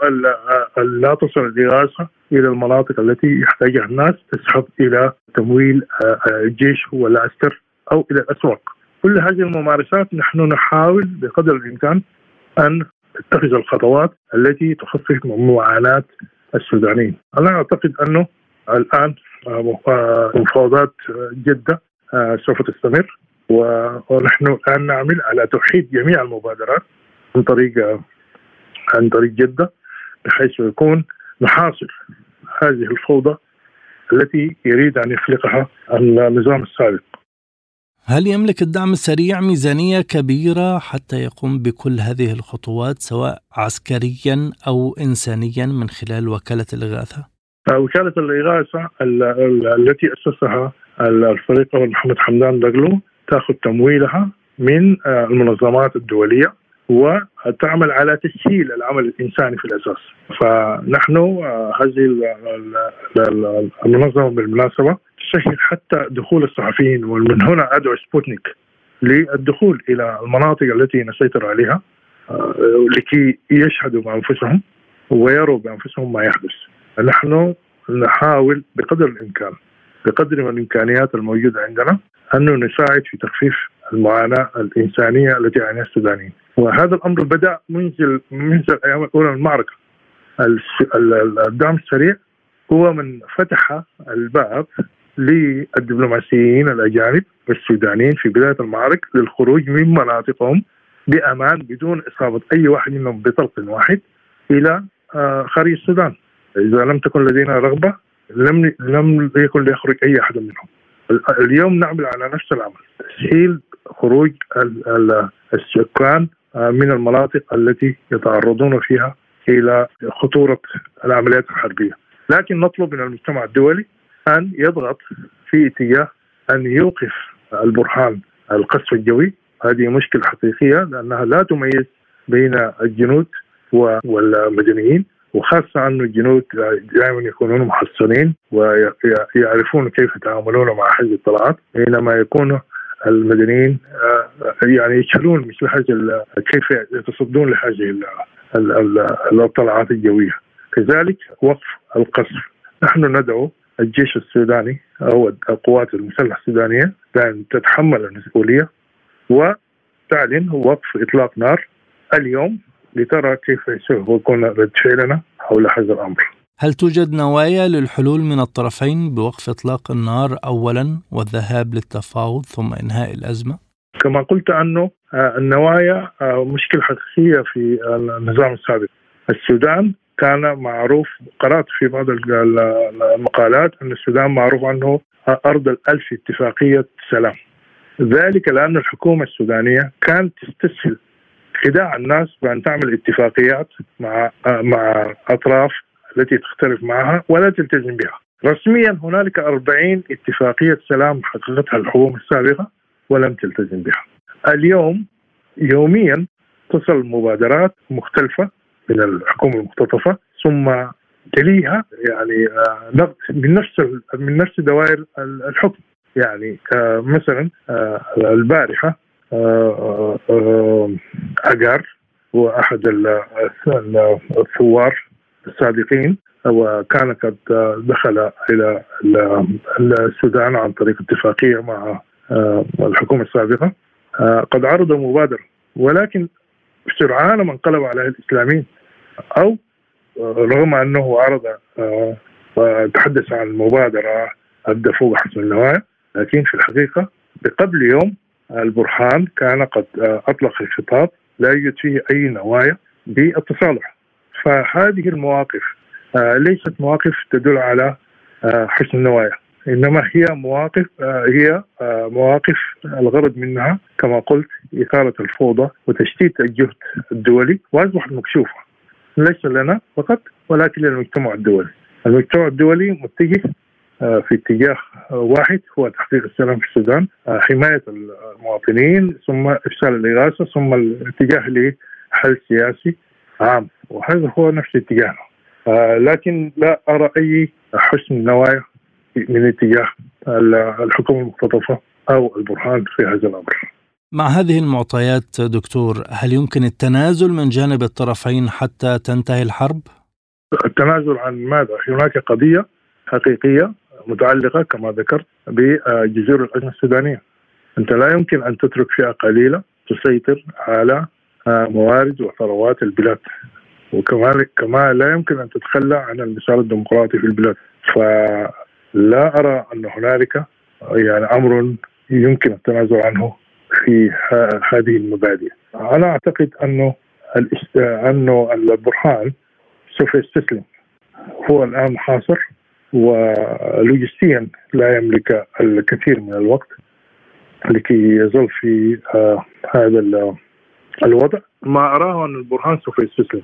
لا تصل الاغاثه إلى المناطق التي يحتاجها الناس تسحب إلى تمويل الجيش والعسكر أو إلى الأسواق. كل هذه الممارسات نحن نحاول بقدر الإمكان أن نتخذ الخطوات التي تخفف من معاناة السودانيين. أنا أعتقد أنه الآن مفاوضات جدة سوف تستمر ونحن الآن نعمل على توحيد جميع المبادرات عن طريق عن طريق جدة بحيث يكون نحاصر هذه الفوضى التي يريد أن يخلقها النظام السابق. هل يملك الدعم السريع ميزانية كبيرة حتى يقوم بكل هذه الخطوات سواء عسكريا أو إنسانيا من خلال وكالة الإغاثة؟ وكالة الإغاثة التي أسسها الفريق محمد حمدان دقلو تأخذ تمويلها من المنظمات الدولية وتعمل على تسهيل العمل الإنساني في الأساس فنحن هذه المنظمة بالمناسبة تسهل حتى دخول الصحفيين ومن هنا أدعو سبوتنيك للدخول إلى المناطق التي نسيطر عليها لكي يشهدوا بأنفسهم ويروا بأنفسهم ما يحدث. نحن نحاول بقدر الإمكان بقدر من الإمكانيات الموجودة عندنا انه نساعد في تخفيف المعاناة الإنسانية التي يعانيها السودانيين. وهذا الأمر بدأ منذ منذ الأيام الاولى من المعركه الدعم السريع هو من فتح الباب للدبلوماسيين الأجانب السودانيين في بداية المعارك للخروج من مناطقهم بأمان بدون إصابة أي واحد منهم بطلق واحد إلى خارج السودان. إذا لم تكن لدينا رغبة لم لم يكن ليخرج أي أحد منهم. اليوم نعمل على نفس العمل تسهيل خروج السكان من المناطق التي يتعرضون فيها إلى خطورة العمليات الحربية. لكن نطلب من المجتمع الدولي أن يضغط في اتجاه أن يوقف البرهان القصف الجوي. هذه مشكلة حقيقية لأنها لا تميز بين الجنود والمدنيين وخاصة أن الجنود دائما يكونون محصنين ويعرفون كيف يتعاملون مع هذه الطلعات بينما يكون المدنيين يعني يشهدون مثل هذه كيف يتصدون لهذه الطلعات الجوية. كذلك وقف القصف نحن ندعو الجيش السوداني أو القوات المسلحة السودانية بأن تتحمل المسؤولية وتعلن وقف إطلاق نار اليوم لترى كيف سوف يكون رد فعلنا حول هذا الأمر. هل توجد نوايا للحلول من الطرفين بوقف إطلاق النار اولا والذهاب للتفاوض ثم إنهاء الأزمة؟ كما قلت أنه النوايا مشكلة حقيقية في النظام السابق. السودان كان معروف قرأت في بعض المقالات أن السودان معروف انه أرض الألف اتفاقية سلام. ذلك لأن الحكومة السودانية كانت تستسهل خداع الناس بأن تعمل اتفاقيات مع مع أطراف التي تختلف معها ولا تلتزم بها. رسميا هنالك 40 اتفاقية سلام حققتها الحكومة السابقة ولم تلتزم بها. اليوم يوميا تصل مبادرات مختلفة من الحكومة المختطفة ثم تليها يعني نقد من نفس من نفس دوائر الحكم. يعني مثلا البارحة أجار هو أحد الثوار السابقين وكان قد دخل إلى السودان عن طريق اتفاقية مع الحكومة السابقة. قد عرض مبادرة ولكن سرعان ما انقلب على الإسلاميين. أو رغم أنه عرض وتحدث عن مبادرة أبدى فوق حسن النوايا لكن في الحقيقة بقبل يوم البرهان كان قد أطلق الخطاب لا يوجد فيه أي نوايا بالتصالح. فهذه المواقف ليست مواقف تدل على حسن النوايا إنما هي مواقف هي مواقف الغرض منها كما قلت إثارة الفوضى وتشتيت الجهد الدولي. وأصبحت مكشوفة. ليس لنا فقط ولكن للمجتمع الدولي. المجتمع الدولي متجه في اتجاه واحد هو تحقيق السلام في السودان حماية المواطنين ثم إفشال الإغاثة ثم الاتجاه لحل سياسي عام. وهذا هو نفس اتجاهنا. لكن لا أرى أي حسن نوايا من اتجاه الحكومة المختطفة أو البرهان في هذا الأمر. مع هذه المعطيات دكتور هل يمكن التنازل من جانب الطرفين حتى تنتهي الحرب؟ التنازل عن ماذا؟ هناك قضية حقيقية متعلقة كما ذكرت بجذور الأزمة السودانية أنت لا يمكن أن تترك فئة قليلة تسيطر على موارد وثروات البلاد وكذلك كما لا يمكن أن تتخلى عن المسار الديمقراطي في البلاد فلا أرى أن هنالك يعني أمر يمكن التنازل عنه في هذه المبادئ. أنا أعتقد أنه أنه البرهان سوف يستسلم. هو الآن محاصر ولوجستيا لا يملك الكثير من الوقت لكي يظل في آه هذا الوضع. ما أراه أن البرهان سوف يستسلم.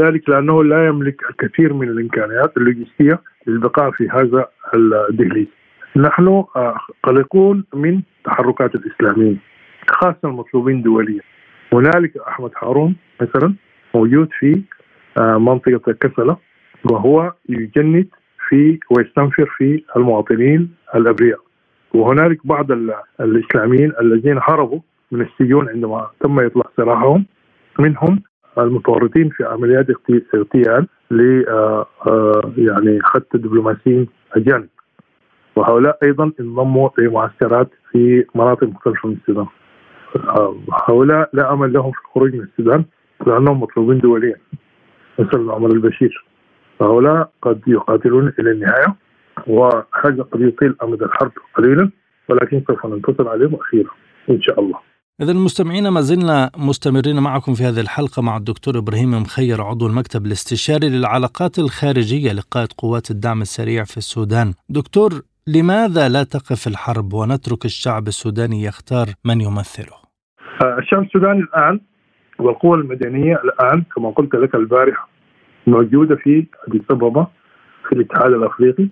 ذلك لأنه لا يملك الكثير من الإمكانيات اللوجستية للبقاء في هذا الدهليز نحن آه قلقون من تحركات الإسلاميين. خاصة المطلوبين دوليا هنالك أحمد هارون مثلا موجود في آه منطقة كسلة وهو يجند في ويستنفر في المواطنين الأبرياء. وهنالك بعض الإسلاميين الذين هربوا من السجون عندما تم إطلاق سراحهم منهم المتورطين في عمليات اغتيال ل آه، آه، يعني خط دبلوماسيين أجانب. وهؤلاء أيضا انضموا لمعسكرات في مناطق مختلفة من السودان. هؤلاء لا أمل لهم في الخروج من السودان لأنهم مطلوبين دوليا مثل عمر البشير. فهؤلاء قد يقاتلون إلى النهاية وهذا قد يطيل أمد الحرب قليلا ولكن سوف ننتصر عليهم أخيرا إن شاء الله. إذا المستمعين ما زلنا مستمرين معكم في هذه الحلقة مع الدكتور إبراهيم مخير عضو المكتب الاستشاري للعلاقات الخارجية لقائد قوات الدعم السريع في السودان. دكتور لماذا لا تقف الحرب ونترك الشعب السوداني يختار من يمثله؟ الشعب السوداني الآن والقوى المدنية الآن كما قلت لك البارحة موجودة في أديس أبابا في الاتحاد الأفريقي.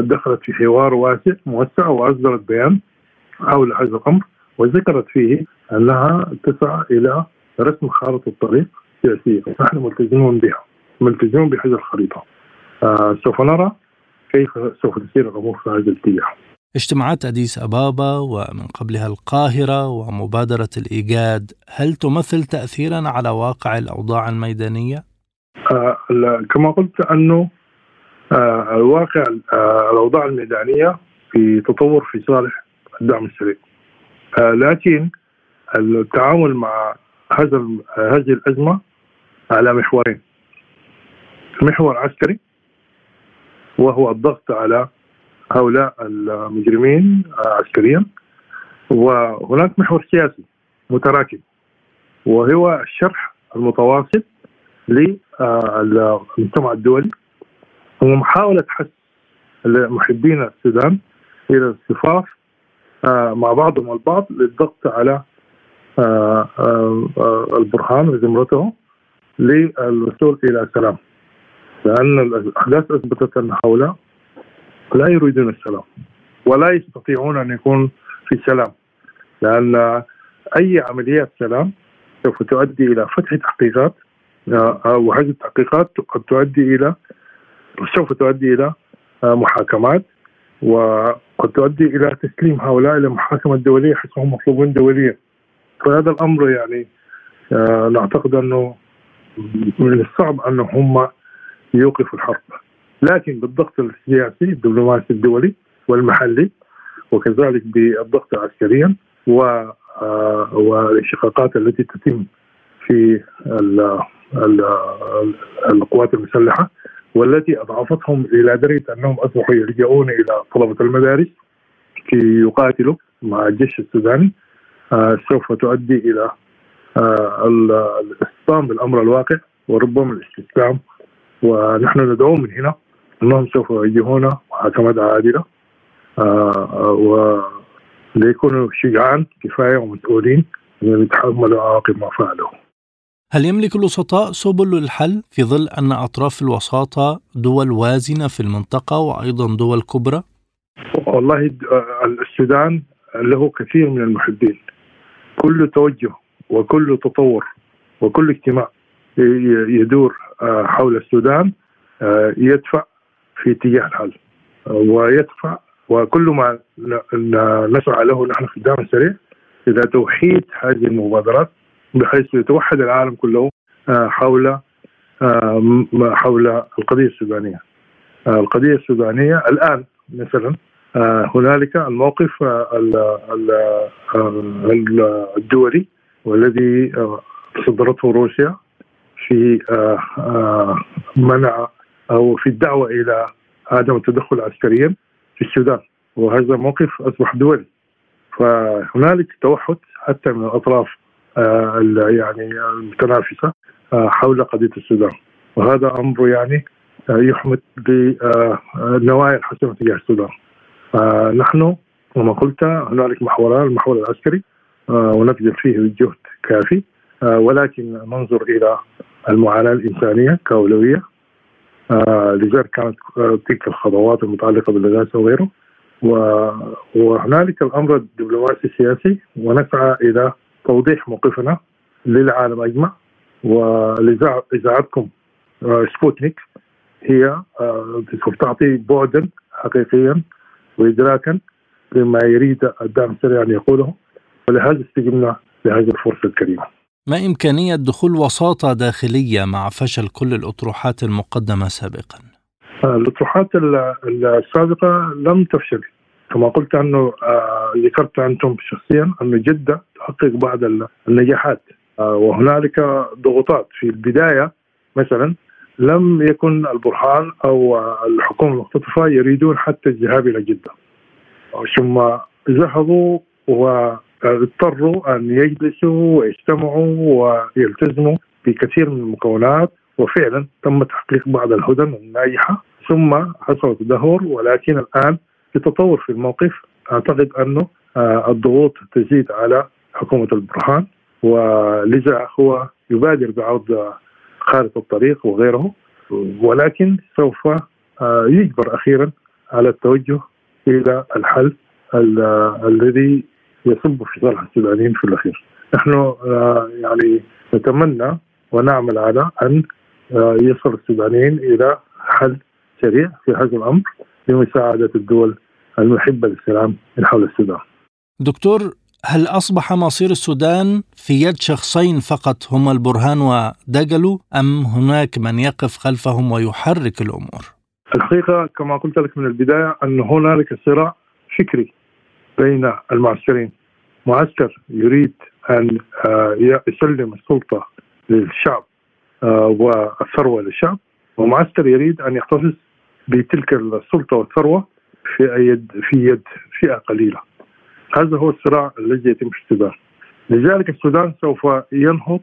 دخلت في حوار واسع موسع وأصدرت بيان حول هذا الأمر وذكرت فيه أنها تسعى إلى رسم خارطة طريق سياسية. نحن ملتزمون بها ملتزمون بهذه الخريطة. آه سوف نرى كيف سوف تسير الأمور في هذا الاتجاه؟ اجتماعات أديس أبابا ومن قبلها القاهرة ومبادرة الإيجاد هل تمثل تأثيرا على واقع الأوضاع الميدانية؟ آه، كما قلت أنه آه، الواقع آه، الأوضاع الميدانية في تطور في صالح الدعم السريع لكن التعامل مع هذا هذه الأزمة على محورين. محور عسكري وهو الضغط على هؤلاء المجرمين عسكريا وهناك محور سياسي متراكم وهو الشرح المتواصل للمجتمع الدولي ومحاولة حث محبين السودان إلى الصفاف آه، مع بعضهم البعض للضغط على آه، آه، البرهان وزمرته للوصول إلى سلام لأن الأحداث أثبتت أن هؤلاء لا يريدون السلام ولا يستطيعون أن يكون في سلام لأن أي عمليات سلام سوف تؤدي إلى فتح تحقيقات وهذه التحقيقات قد تؤدي إلى سوف تؤدي آه، محاكمات وقد تؤدي إلى تسليم هؤلاء إلى المحاكمه الدوليه حيث هم مطلوبون دوليا. فهذا الأمر يعني آه، نعتقد أنه من الصعب ان هم يوقفوا الحرب. لكن بالضغط السياسي الدبلوماسي الدولي والمحلي وكذلك بالضغط عسكريا و والانشقاقات التي تتم في القوات المسلحة والتي أضعفتهم إلى درجة أنهم أصبحوا يلجؤون إلى طلبة المدارس كي يقاتلوا مع الجيش السوداني. آه سوف تؤدي إلى آه الاستسلام بالأمر الواقع وربما الاستسلام ونحن ندعو من هنا انهم سوف يواجهون محاكمات عادلة آه وليكونوا شجعان كفاية ومسؤولين ان يتحملوا عواقب ما فعلوا. هل يملك الوسطاء سبل للحل في ظل أن أطراف الوساطة دول وازنة في المنطقة وأيضا دول كبرى؟ والله السودان له كثير من المحبين كل توجه وكل تطور وكل اجتماع يدور حول السودان آه، يدفع في اتجاه الحل ويدفع وكل ما نسعى له نحن في الدعم السريع إلى توحيد هذه المبادرات بحيث يتوحد العالم كله آه، حول آه، حول القضية السودانية. آه، القضية السودانية الآن مثلا هنالك الموقف الدولي والذي صدرته روسيا في منع أو في الدعوة إلى عدم التدخل عسكريا في السودان. وهذا موقف أصبح دولي. فهنالك توحد حتى من الأطراف يعني المتنافسة حول قضية السودان. وهذا أمر يعني يحمد بالنوايا الحسنه تجاه السودان. نحن كما قلت هنالك محوران المحور العسكري ونبذل فيه الجهد كافي ولكن ننظر إلى المعاناة الإنسانية كأولوية. لذلك كانت تلك الخطوات المتعلقة بالغاز وغيره. وهنالك الأمر الدبلوماسي السياسي. ونسعى إلى توضيح موقفنا للعالم أجمع. ولإذاعتكم سبوتنيك هي سوف تعطي بعدا حقيقيا وادراكا لما يريد الدعم السريع أن يقوله. ولهذا استجبنا لهذه الفرصة الكريمة. ما إمكانية دخول وساطة داخلية مع فشل كل الأطروحات المقدمة سابقا؟ الأطروحات السابقة لم تفشل. كما قلت أنه ذكرت أنتم شخصيا أنه جده تحقق بعض النجاحات. وهنالك ضغوطات. في البداية مثلا لم يكن البرهان أو الحكومة المختطفة يريدون حتى الذهاب إلى جدة. ثم ذهبوا واضطروا أن يجلسوا ويجتمعوا ويلتزموا بكثير من المكونات وفعلا تم تحقيق بعض الهدن الناجحه ثم حصل تدهور ولكن الآن في تطور في الموقف أعتقد انه الضغوط تزيد على حكومة البرهان ولذا هو يبادر بعرض خارطة الطريق وغيره. ولكن سوف آه، يجبر أخيرا على التوجه إلى الحل الذي يصب في صالح السودانيين في الأخير. نحن آه، يعني نتمنى ونعمل على أن آه، يصل السودانيين إلى حل سريع في هذا الأمر لمساعدة الدول المحبة للسلام من حول السودان. دكتور هل أصبح مصير السودان في يد شخصين فقط هما البرهان ودقلو أم هناك من يقف خلفهم ويحرك الأمور؟ الحقيقة كما قلت لك من البداية أن هنالك صراع فكري بين المعسكرين. معسكر يريد أن آه، يسلم السلطة للشعب آه، والثروة للشعب ومعسكر يريد أن يحتفظ بتلك السلطة والثروة في يد في يد فئة قليلة. هذا هو الصراع الذي يتم في السودان. لذلك السودان سوف ينهض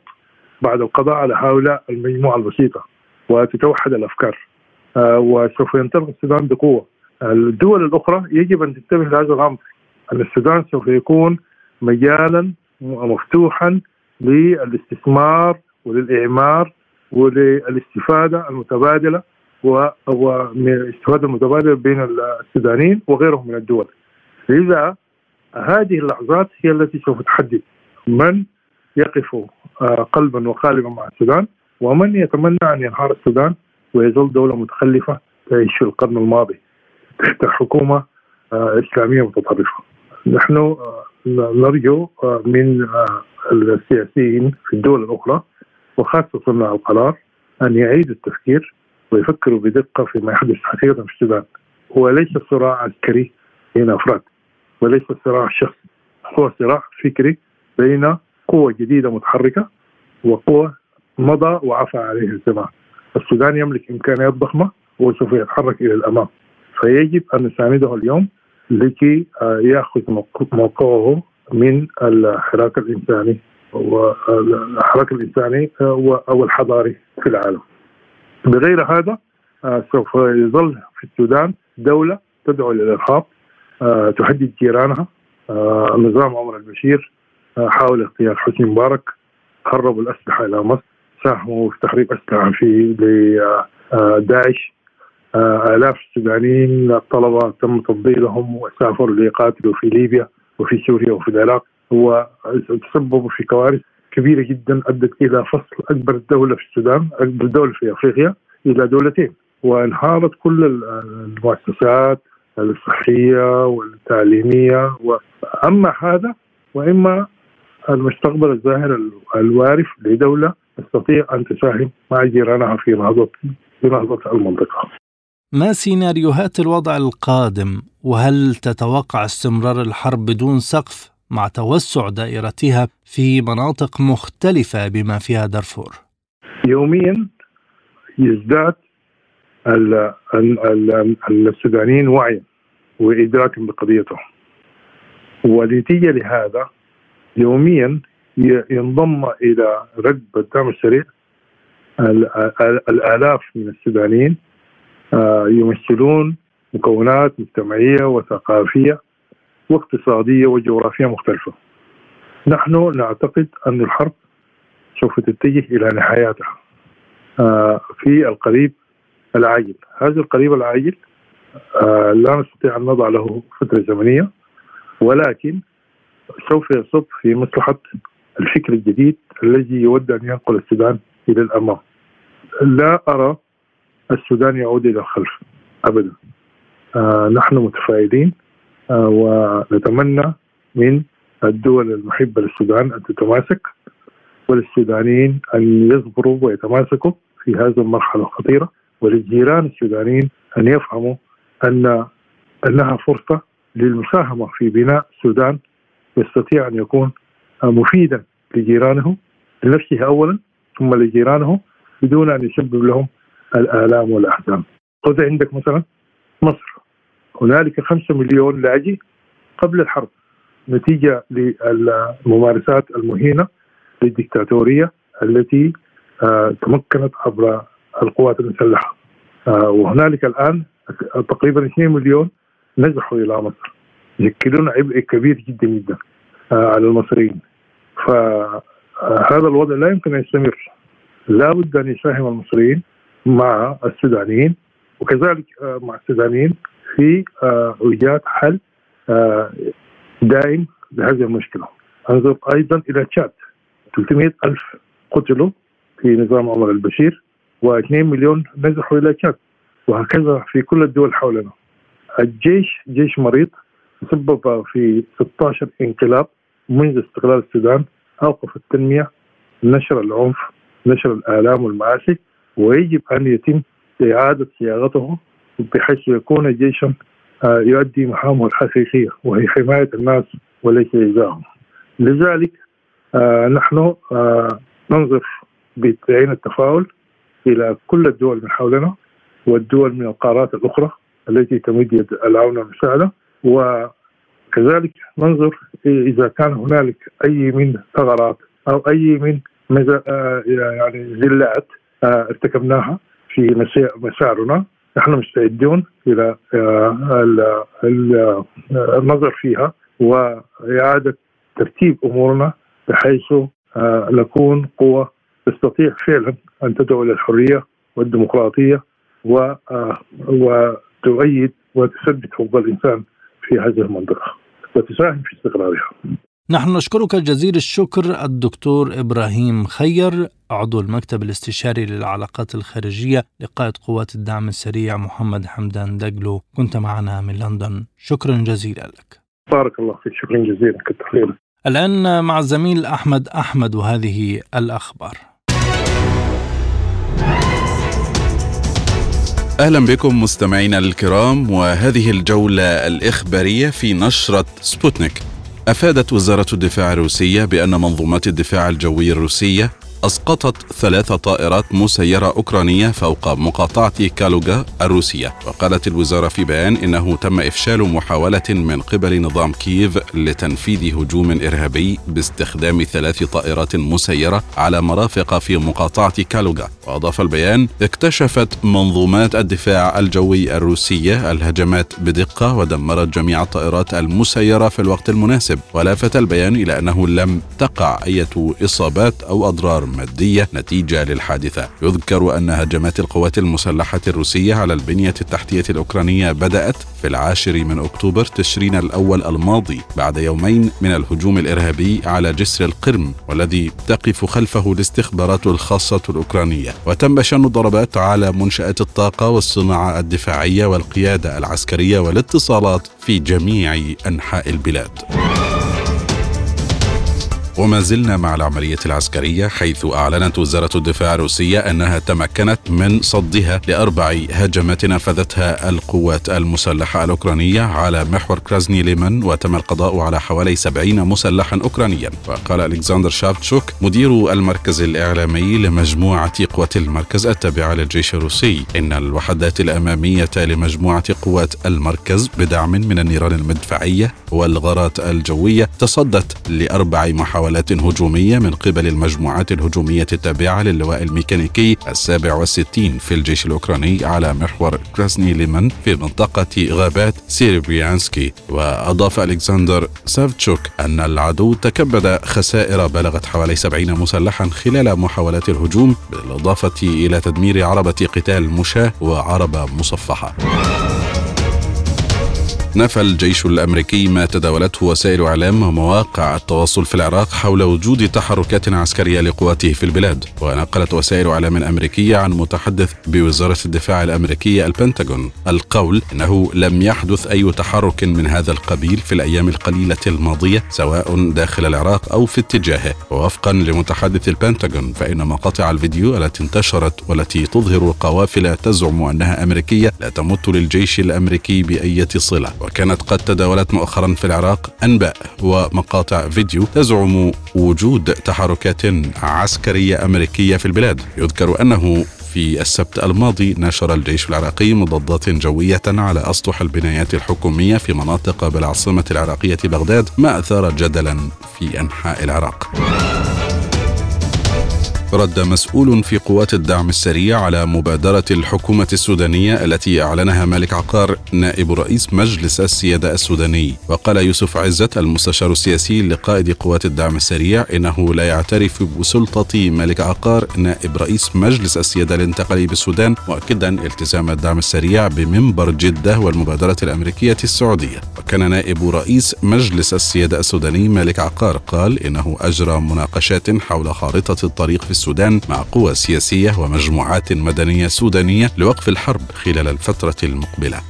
بعد القضاء على هؤلاء المجموعة البسيطة وتتوحد الأفكار آه وسوف ينطلق السودان بقوة. الدول الأخرى يجب أن تنتبه لهذا الأمر. السودان سوف يكون مجالا مفتوحا للاستثمار وللإعمار وللاستفادة المتبادلة والاستفادة المتبادلة بين السودانيين وغيرهم من الدول لذا هذه اللحظات هي التي سوف تحدد من يقف آه، قلبا وقالبا مع السودان ومن يتمنى أن ينهار السودان ويظل دولة متخلفة تعيش في القرن الماضي تحت حكومة آه، إسلامية متطرفة. نحن آه، نرجو من السياسيين في الدول الأخرى وخاصة صناع القرار أن يعيدوا التفكير ويفكروا بدقة فيما يحدث حقيقة في السودان. هو ليس صراع عسكري بين أفراد وليس صراع شخصي. هو صراع فكري بين قوة جديدة متحركة وقوة مضى وعفى عليه الزمان. السودان يملك إمكانيات ضخمة وسوف يتحرك إلى الأمام. فيجب أن نسانده اليوم لكي آه، يأخذ موقعه من الحراك الإنساني والحراك الإنساني آه، أو الحضاري في العالم. بغير هذا آه، سوف يظل في السودان دولة تدعو للإرهاب آه، تهدد جيرانها. النظام عمر البشير حاول اغتيال حسني مبارك هربوا الأسلحة إلى مصر ساهموا في تخريب أسلحة في لداعش آلاف السودانيين الطلبة تم تفضيلهم وسافروا ليقاتلوا في ليبيا وفي سوريا وفي العراق. وتسببوا في كوارث كبيرة جدا أدت إلى فصل أكبر دولة في السودان أكبر دولة في أفريقيا إلى دولتين. وانهارت كل المؤسسات الصحية والتعليمية. أما هذا وإما المستقبل الظاهر الوارف لدولة تستطيع أن تساهم مع جيرانها في نهضة في نهضة المنطقة. ما سيناريوهات الوضع القادم؟ وهل تتوقع استمرار الحرب بدون سقف مع توسع دائرتها في مناطق مختلفة بما فيها دارفور؟ يوميا يزداد السودانيين وعيا وإدراكا بقضيتهم. ونتيجة لهذا يوميا ينضم إلى ركب الدعم السريع الآلاف من السودانيين يمثلون مكونات مجتمعية وثقافية واقتصادية وجغرافية مختلفة. نحن نعتقد أن الحرب سوف تتجه إلى نهاياتها آه، في القريب العاجل. هذا القريب العاجل آه، لا نستطيع أن نضع له فترة زمنية ولكن سوف يصب في مصلحة الفكر الجديد الذي يود أن ينقل السودان إلى الأمام. لا أرى السودان يعود إلى الخلف أبدا. آه نحن متفائلين آه ونتمنى من الدول المحبة للسودان أن تتماسك وللسودانيين أن يصبروا ويتماسكوا في هذه المرحلة الخطيرة وللجيران السودانيين أن يفهموا أن أنها فرصة للمساهمة في بناء السودان يستطيع أن يكون مفيدا لجيرانه لنفسه أولا ثم لجيرانه بدون أن يسبب لهم الآلام والأحزان خذ عندك مثلا مصر. هنالك خمسة مليون لاجئ قبل الحرب. نتيجة للممارسات المهينة للدكتاتورية التي آه، تمكنت عبر القوات المسلحة. آه، وهنالك الآن تقريبا 2 مليون نزحوا إلى مصر. يشكلون عبء كبير جدا جدا آه، على المصريين. فهذا الوضع لا يمكن أن يستمر. لا بد أن يساهم المصريين مع السودانيين وكذلك آه، مع السودانيين في آه، ايجاد حل آه، دائم لهذه المشكلة. أنظر أيضا إلى تشاد 300 ألف قتلوا في نظام عمر البشير و2 مليون نزحوا إلى تشاد وهكذا في كل الدول حولنا. الجيش جيش مريض تسبب في 16 انقلاب منذ استقلال السودان أوقف التنمية نشر العنف نشر الآلام والمآسي ويجب أن يتم إعادة صياغته بحيث يكون جيشا آه، يؤدي مهامه الحقيقية وهي حماية الناس وليس إيذائهم لذلك آه، نحن آه، ننظر بعين التفاؤل إلى كل الدول من حولنا والدول من القارات الأخرى التي تمد يد العون والمساعدة وكذلك ننظر إذا كان هنالك أي من ثغرات أو أي من يعني زلات ارتكبناها في مشاعرنا نحن مستعدون إلى آه، النظر فيها وإعادة ترتيب أمورنا بحيث آه، نكون قوة تستطيع فعلا أن تدعو إلى الحرية والديمقراطية آه، وتؤيد وتثبت حقوق الإنسان في هذه المنطقة وتساهم في استقرارها. نحن نشكرك جزيل الشكر الدكتور إبراهيم خير عضو المكتب الاستشاري للعلاقات الخارجية لقائد قوات الدعم السريع محمد حمدان دقلو كنت معنا من لندن. شكرا جزيلا لك. بارك الله فيك. شكرا جزيلا. كنت الآن مع الزميل أحمد أحمد وهذه الأخبار. أهلا بكم مستمعينا الكرام وهذه الجولة الإخبارية في نشرة سبوتنيك. أفادت وزارة الدفاع الروسية بأن منظومات الدفاع الجوي الروسية أسقطت ثلاث طائرات مسيرة أوكرانية فوق مقاطعة كالوغا الروسية. وقالت الوزارة في بيان إنه تم إفشال محاولة من قبل نظام كييف لتنفيذ هجوم إرهابي باستخدام ثلاث طائرات مسيرة على مرافق في مقاطعة كالوغا. وأضاف البيان اكتشفت منظومات الدفاع الجوي الروسية الهجمات بدقة ودمرت جميع الطائرات المسيرة في الوقت المناسب. ولفت البيان إلى أنه لم تقع أي إصابات أو أضرار مادية نتيجة للحادثة. يذكر أن هجمات القوات المسلحة الروسية على البنية التحتية الأوكرانية بدأت في العاشر من أكتوبر تشرين الأول الماضي بعد يومين من الهجوم الإرهابي على جسر القرم والذي تقف خلفه الاستخبارات الخاصة الأوكرانية. وتم شن ضربات على منشآت الطاقة والصناعة الدفاعية والقيادة العسكرية والاتصالات في جميع أنحاء البلاد. وما زلنا مع العملية العسكرية حيث أعلنت وزارة الدفاع الروسية أنها تمكنت من صدها لأربع هجمات نفذتها القوات المسلحة الأوكرانية على محور كراسني ليمن وتم القضاء على حوالي 70 مسلحا أوكرانيا. وقال ألكسندر سافتشوك مدير المركز الإعلامي لمجموعة قوات المركز التابعة للجيش الروسي إن الوحدات الأمامية لمجموعة قوات المركز بدعم من النيران المدفعية والغارات الجوية تصدت لأربع محاولات هجومية من قبل المجموعات الهجومية التابعة للواء الميكانيكي السابع والستين في الجيش الأوكراني على محور كراسني ليمن في منطقة غابات سيريبريانسكي وأضاف ألكسندر سافتشوك أن العدو تكبد خسائر بلغت حوالي 70 مسلحا خلال محاولات الهجوم بالإضافة إلى تدمير عربة قتال مشاة وعربة مصفحة. نفى الجيش الأمريكي ما تداولته وسائل إعلام ومواقع التواصل في العراق حول وجود تحركات عسكرية لقواته في البلاد. ونقلت وسائل إعلام أمريكية عن متحدث بوزارة الدفاع الامريكيه البنتاغون القول إنه لم يحدث أي تحرك من هذا القبيل في الأيام القليلة الماضية سواء داخل العراق أو في اتجاهه. ووفقا لمتحدث البنتاغون فإن مقاطع الفيديو التي انتشرت والتي تظهر قوافل تزعم أنها أمريكية لا تمت للجيش الأمريكي باي صلة. وكانت قد تداولت مؤخرا في العراق أنباء ومقاطع فيديو تزعم وجود تحركات عسكرية أمريكية في البلاد يذكر أنه في السبت الماضي نشر الجيش العراقي مضادات جوية على أسطح البنايات الحكومية في مناطق بالعاصمة العراقية بغداد ما أثار جدلا في أنحاء العراق. رد مسؤول في قوات الدعم السريع على مبادرة الحكومة السودانية التي أعلنها مالك عقار نائب رئيس مجلس السيادة السوداني. وقال يوسف عزت المستشار السياسي لقائد قوات الدعم السريع إنه لا يعترف بسلطة مالك عقار نائب رئيس مجلس السيادة الانتقالي بالسودان مؤكدا التزام الدعم السريع بمنبر جدة والمبادرة الأمريكية السعودية. وكان نائب رئيس مجلس السيادة السوداني مالك عقار قال إنه أجرى مناقشات حول خارطة الطريق في السودان مع قوى سياسية ومجموعات مدنية سودانية لوقف الحرب خلال الفترة المقبلة.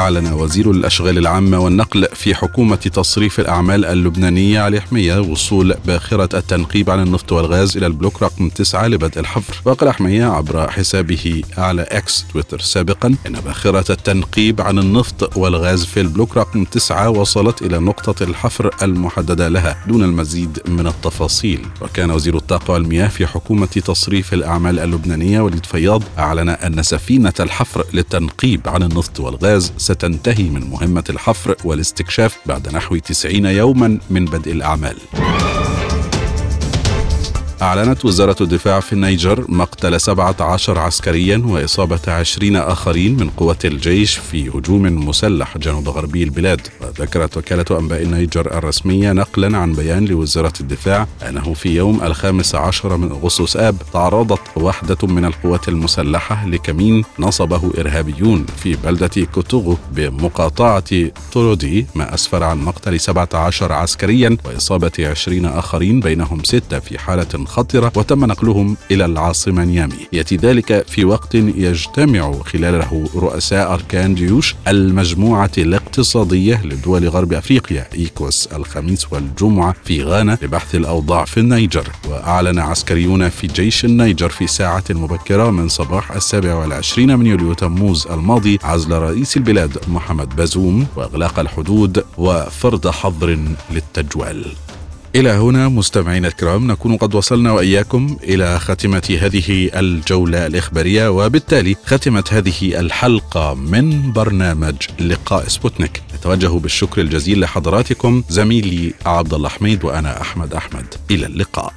أعلن وزير الأشغال العامة والنقل في حكومة تصريف الأعمال اللبنانية علي حمية وصول باخرة التنقيب عن النفط والغاز إلى البلوك رقم 9 لبدء الحفر. وقال حمية عبر حسابه على إكس تويتر سابقا إن باخرة التنقيب عن النفط والغاز في البلوك رقم 9 وصلت إلى نقطة الحفر المحددة لها دون المزيد من التفاصيل. وكان وزير الطاقة والمياه في حكومة تصريف الأعمال اللبنانية وليد فياض أعلن أن سفينة الحفر للتنقيب عن النفط والغاز ستنتهي من مهمة الحفر والاستكشاف بعد نحو 90 يوما من بدء الأعمال. أعلنت وزارة الدفاع في النيجر مقتل 17 عسكريا وإصابة 20 آخرين من قوة الجيش في هجوم مسلح جنوب غربي البلاد. وذكرت وكالة أنباء النيجر الرسمية نقلا عن بيان لوزارة الدفاع أنه في يوم الخامس عشر من أغسطس آب تعرضت وحدة من القوات المسلحة لكمين نصبه إرهابيون في بلدة كوتوغو بمقاطعة تورودي ما أسفر عن مقتل 17 عسكريا وإصابة 20 آخرين بينهم ستة في حالة خطرة وتم نقلهم إلى العاصمة نيامي. يأتي ذلك في وقت يجتمع خلاله رؤساء أركان جيوش المجموعة الاقتصادية لدول غرب أفريقيا إيكوس الخميس والجمعة في غانا لبحث الأوضاع في النيجر. وأعلن عسكريون في جيش النيجر في ساعة مبكرة من صباح السابع والعشرين من يوليو تموز الماضي عزل رئيس البلاد محمد بازوم وإغلاق الحدود وفرض حظر للتجوال. إلى هنا مستمعينا الكرام نكون قد وصلنا وإياكم إلى خاتمة هذه الجولة الإخبارية وبالتالي ختمت هذه الحلقة من برنامج لقاء سبوتنيك. نتوجه بالشكر الجزيل لحضراتكم زميلي عبد الله حميد وأنا أحمد أحمد. إلى اللقاء.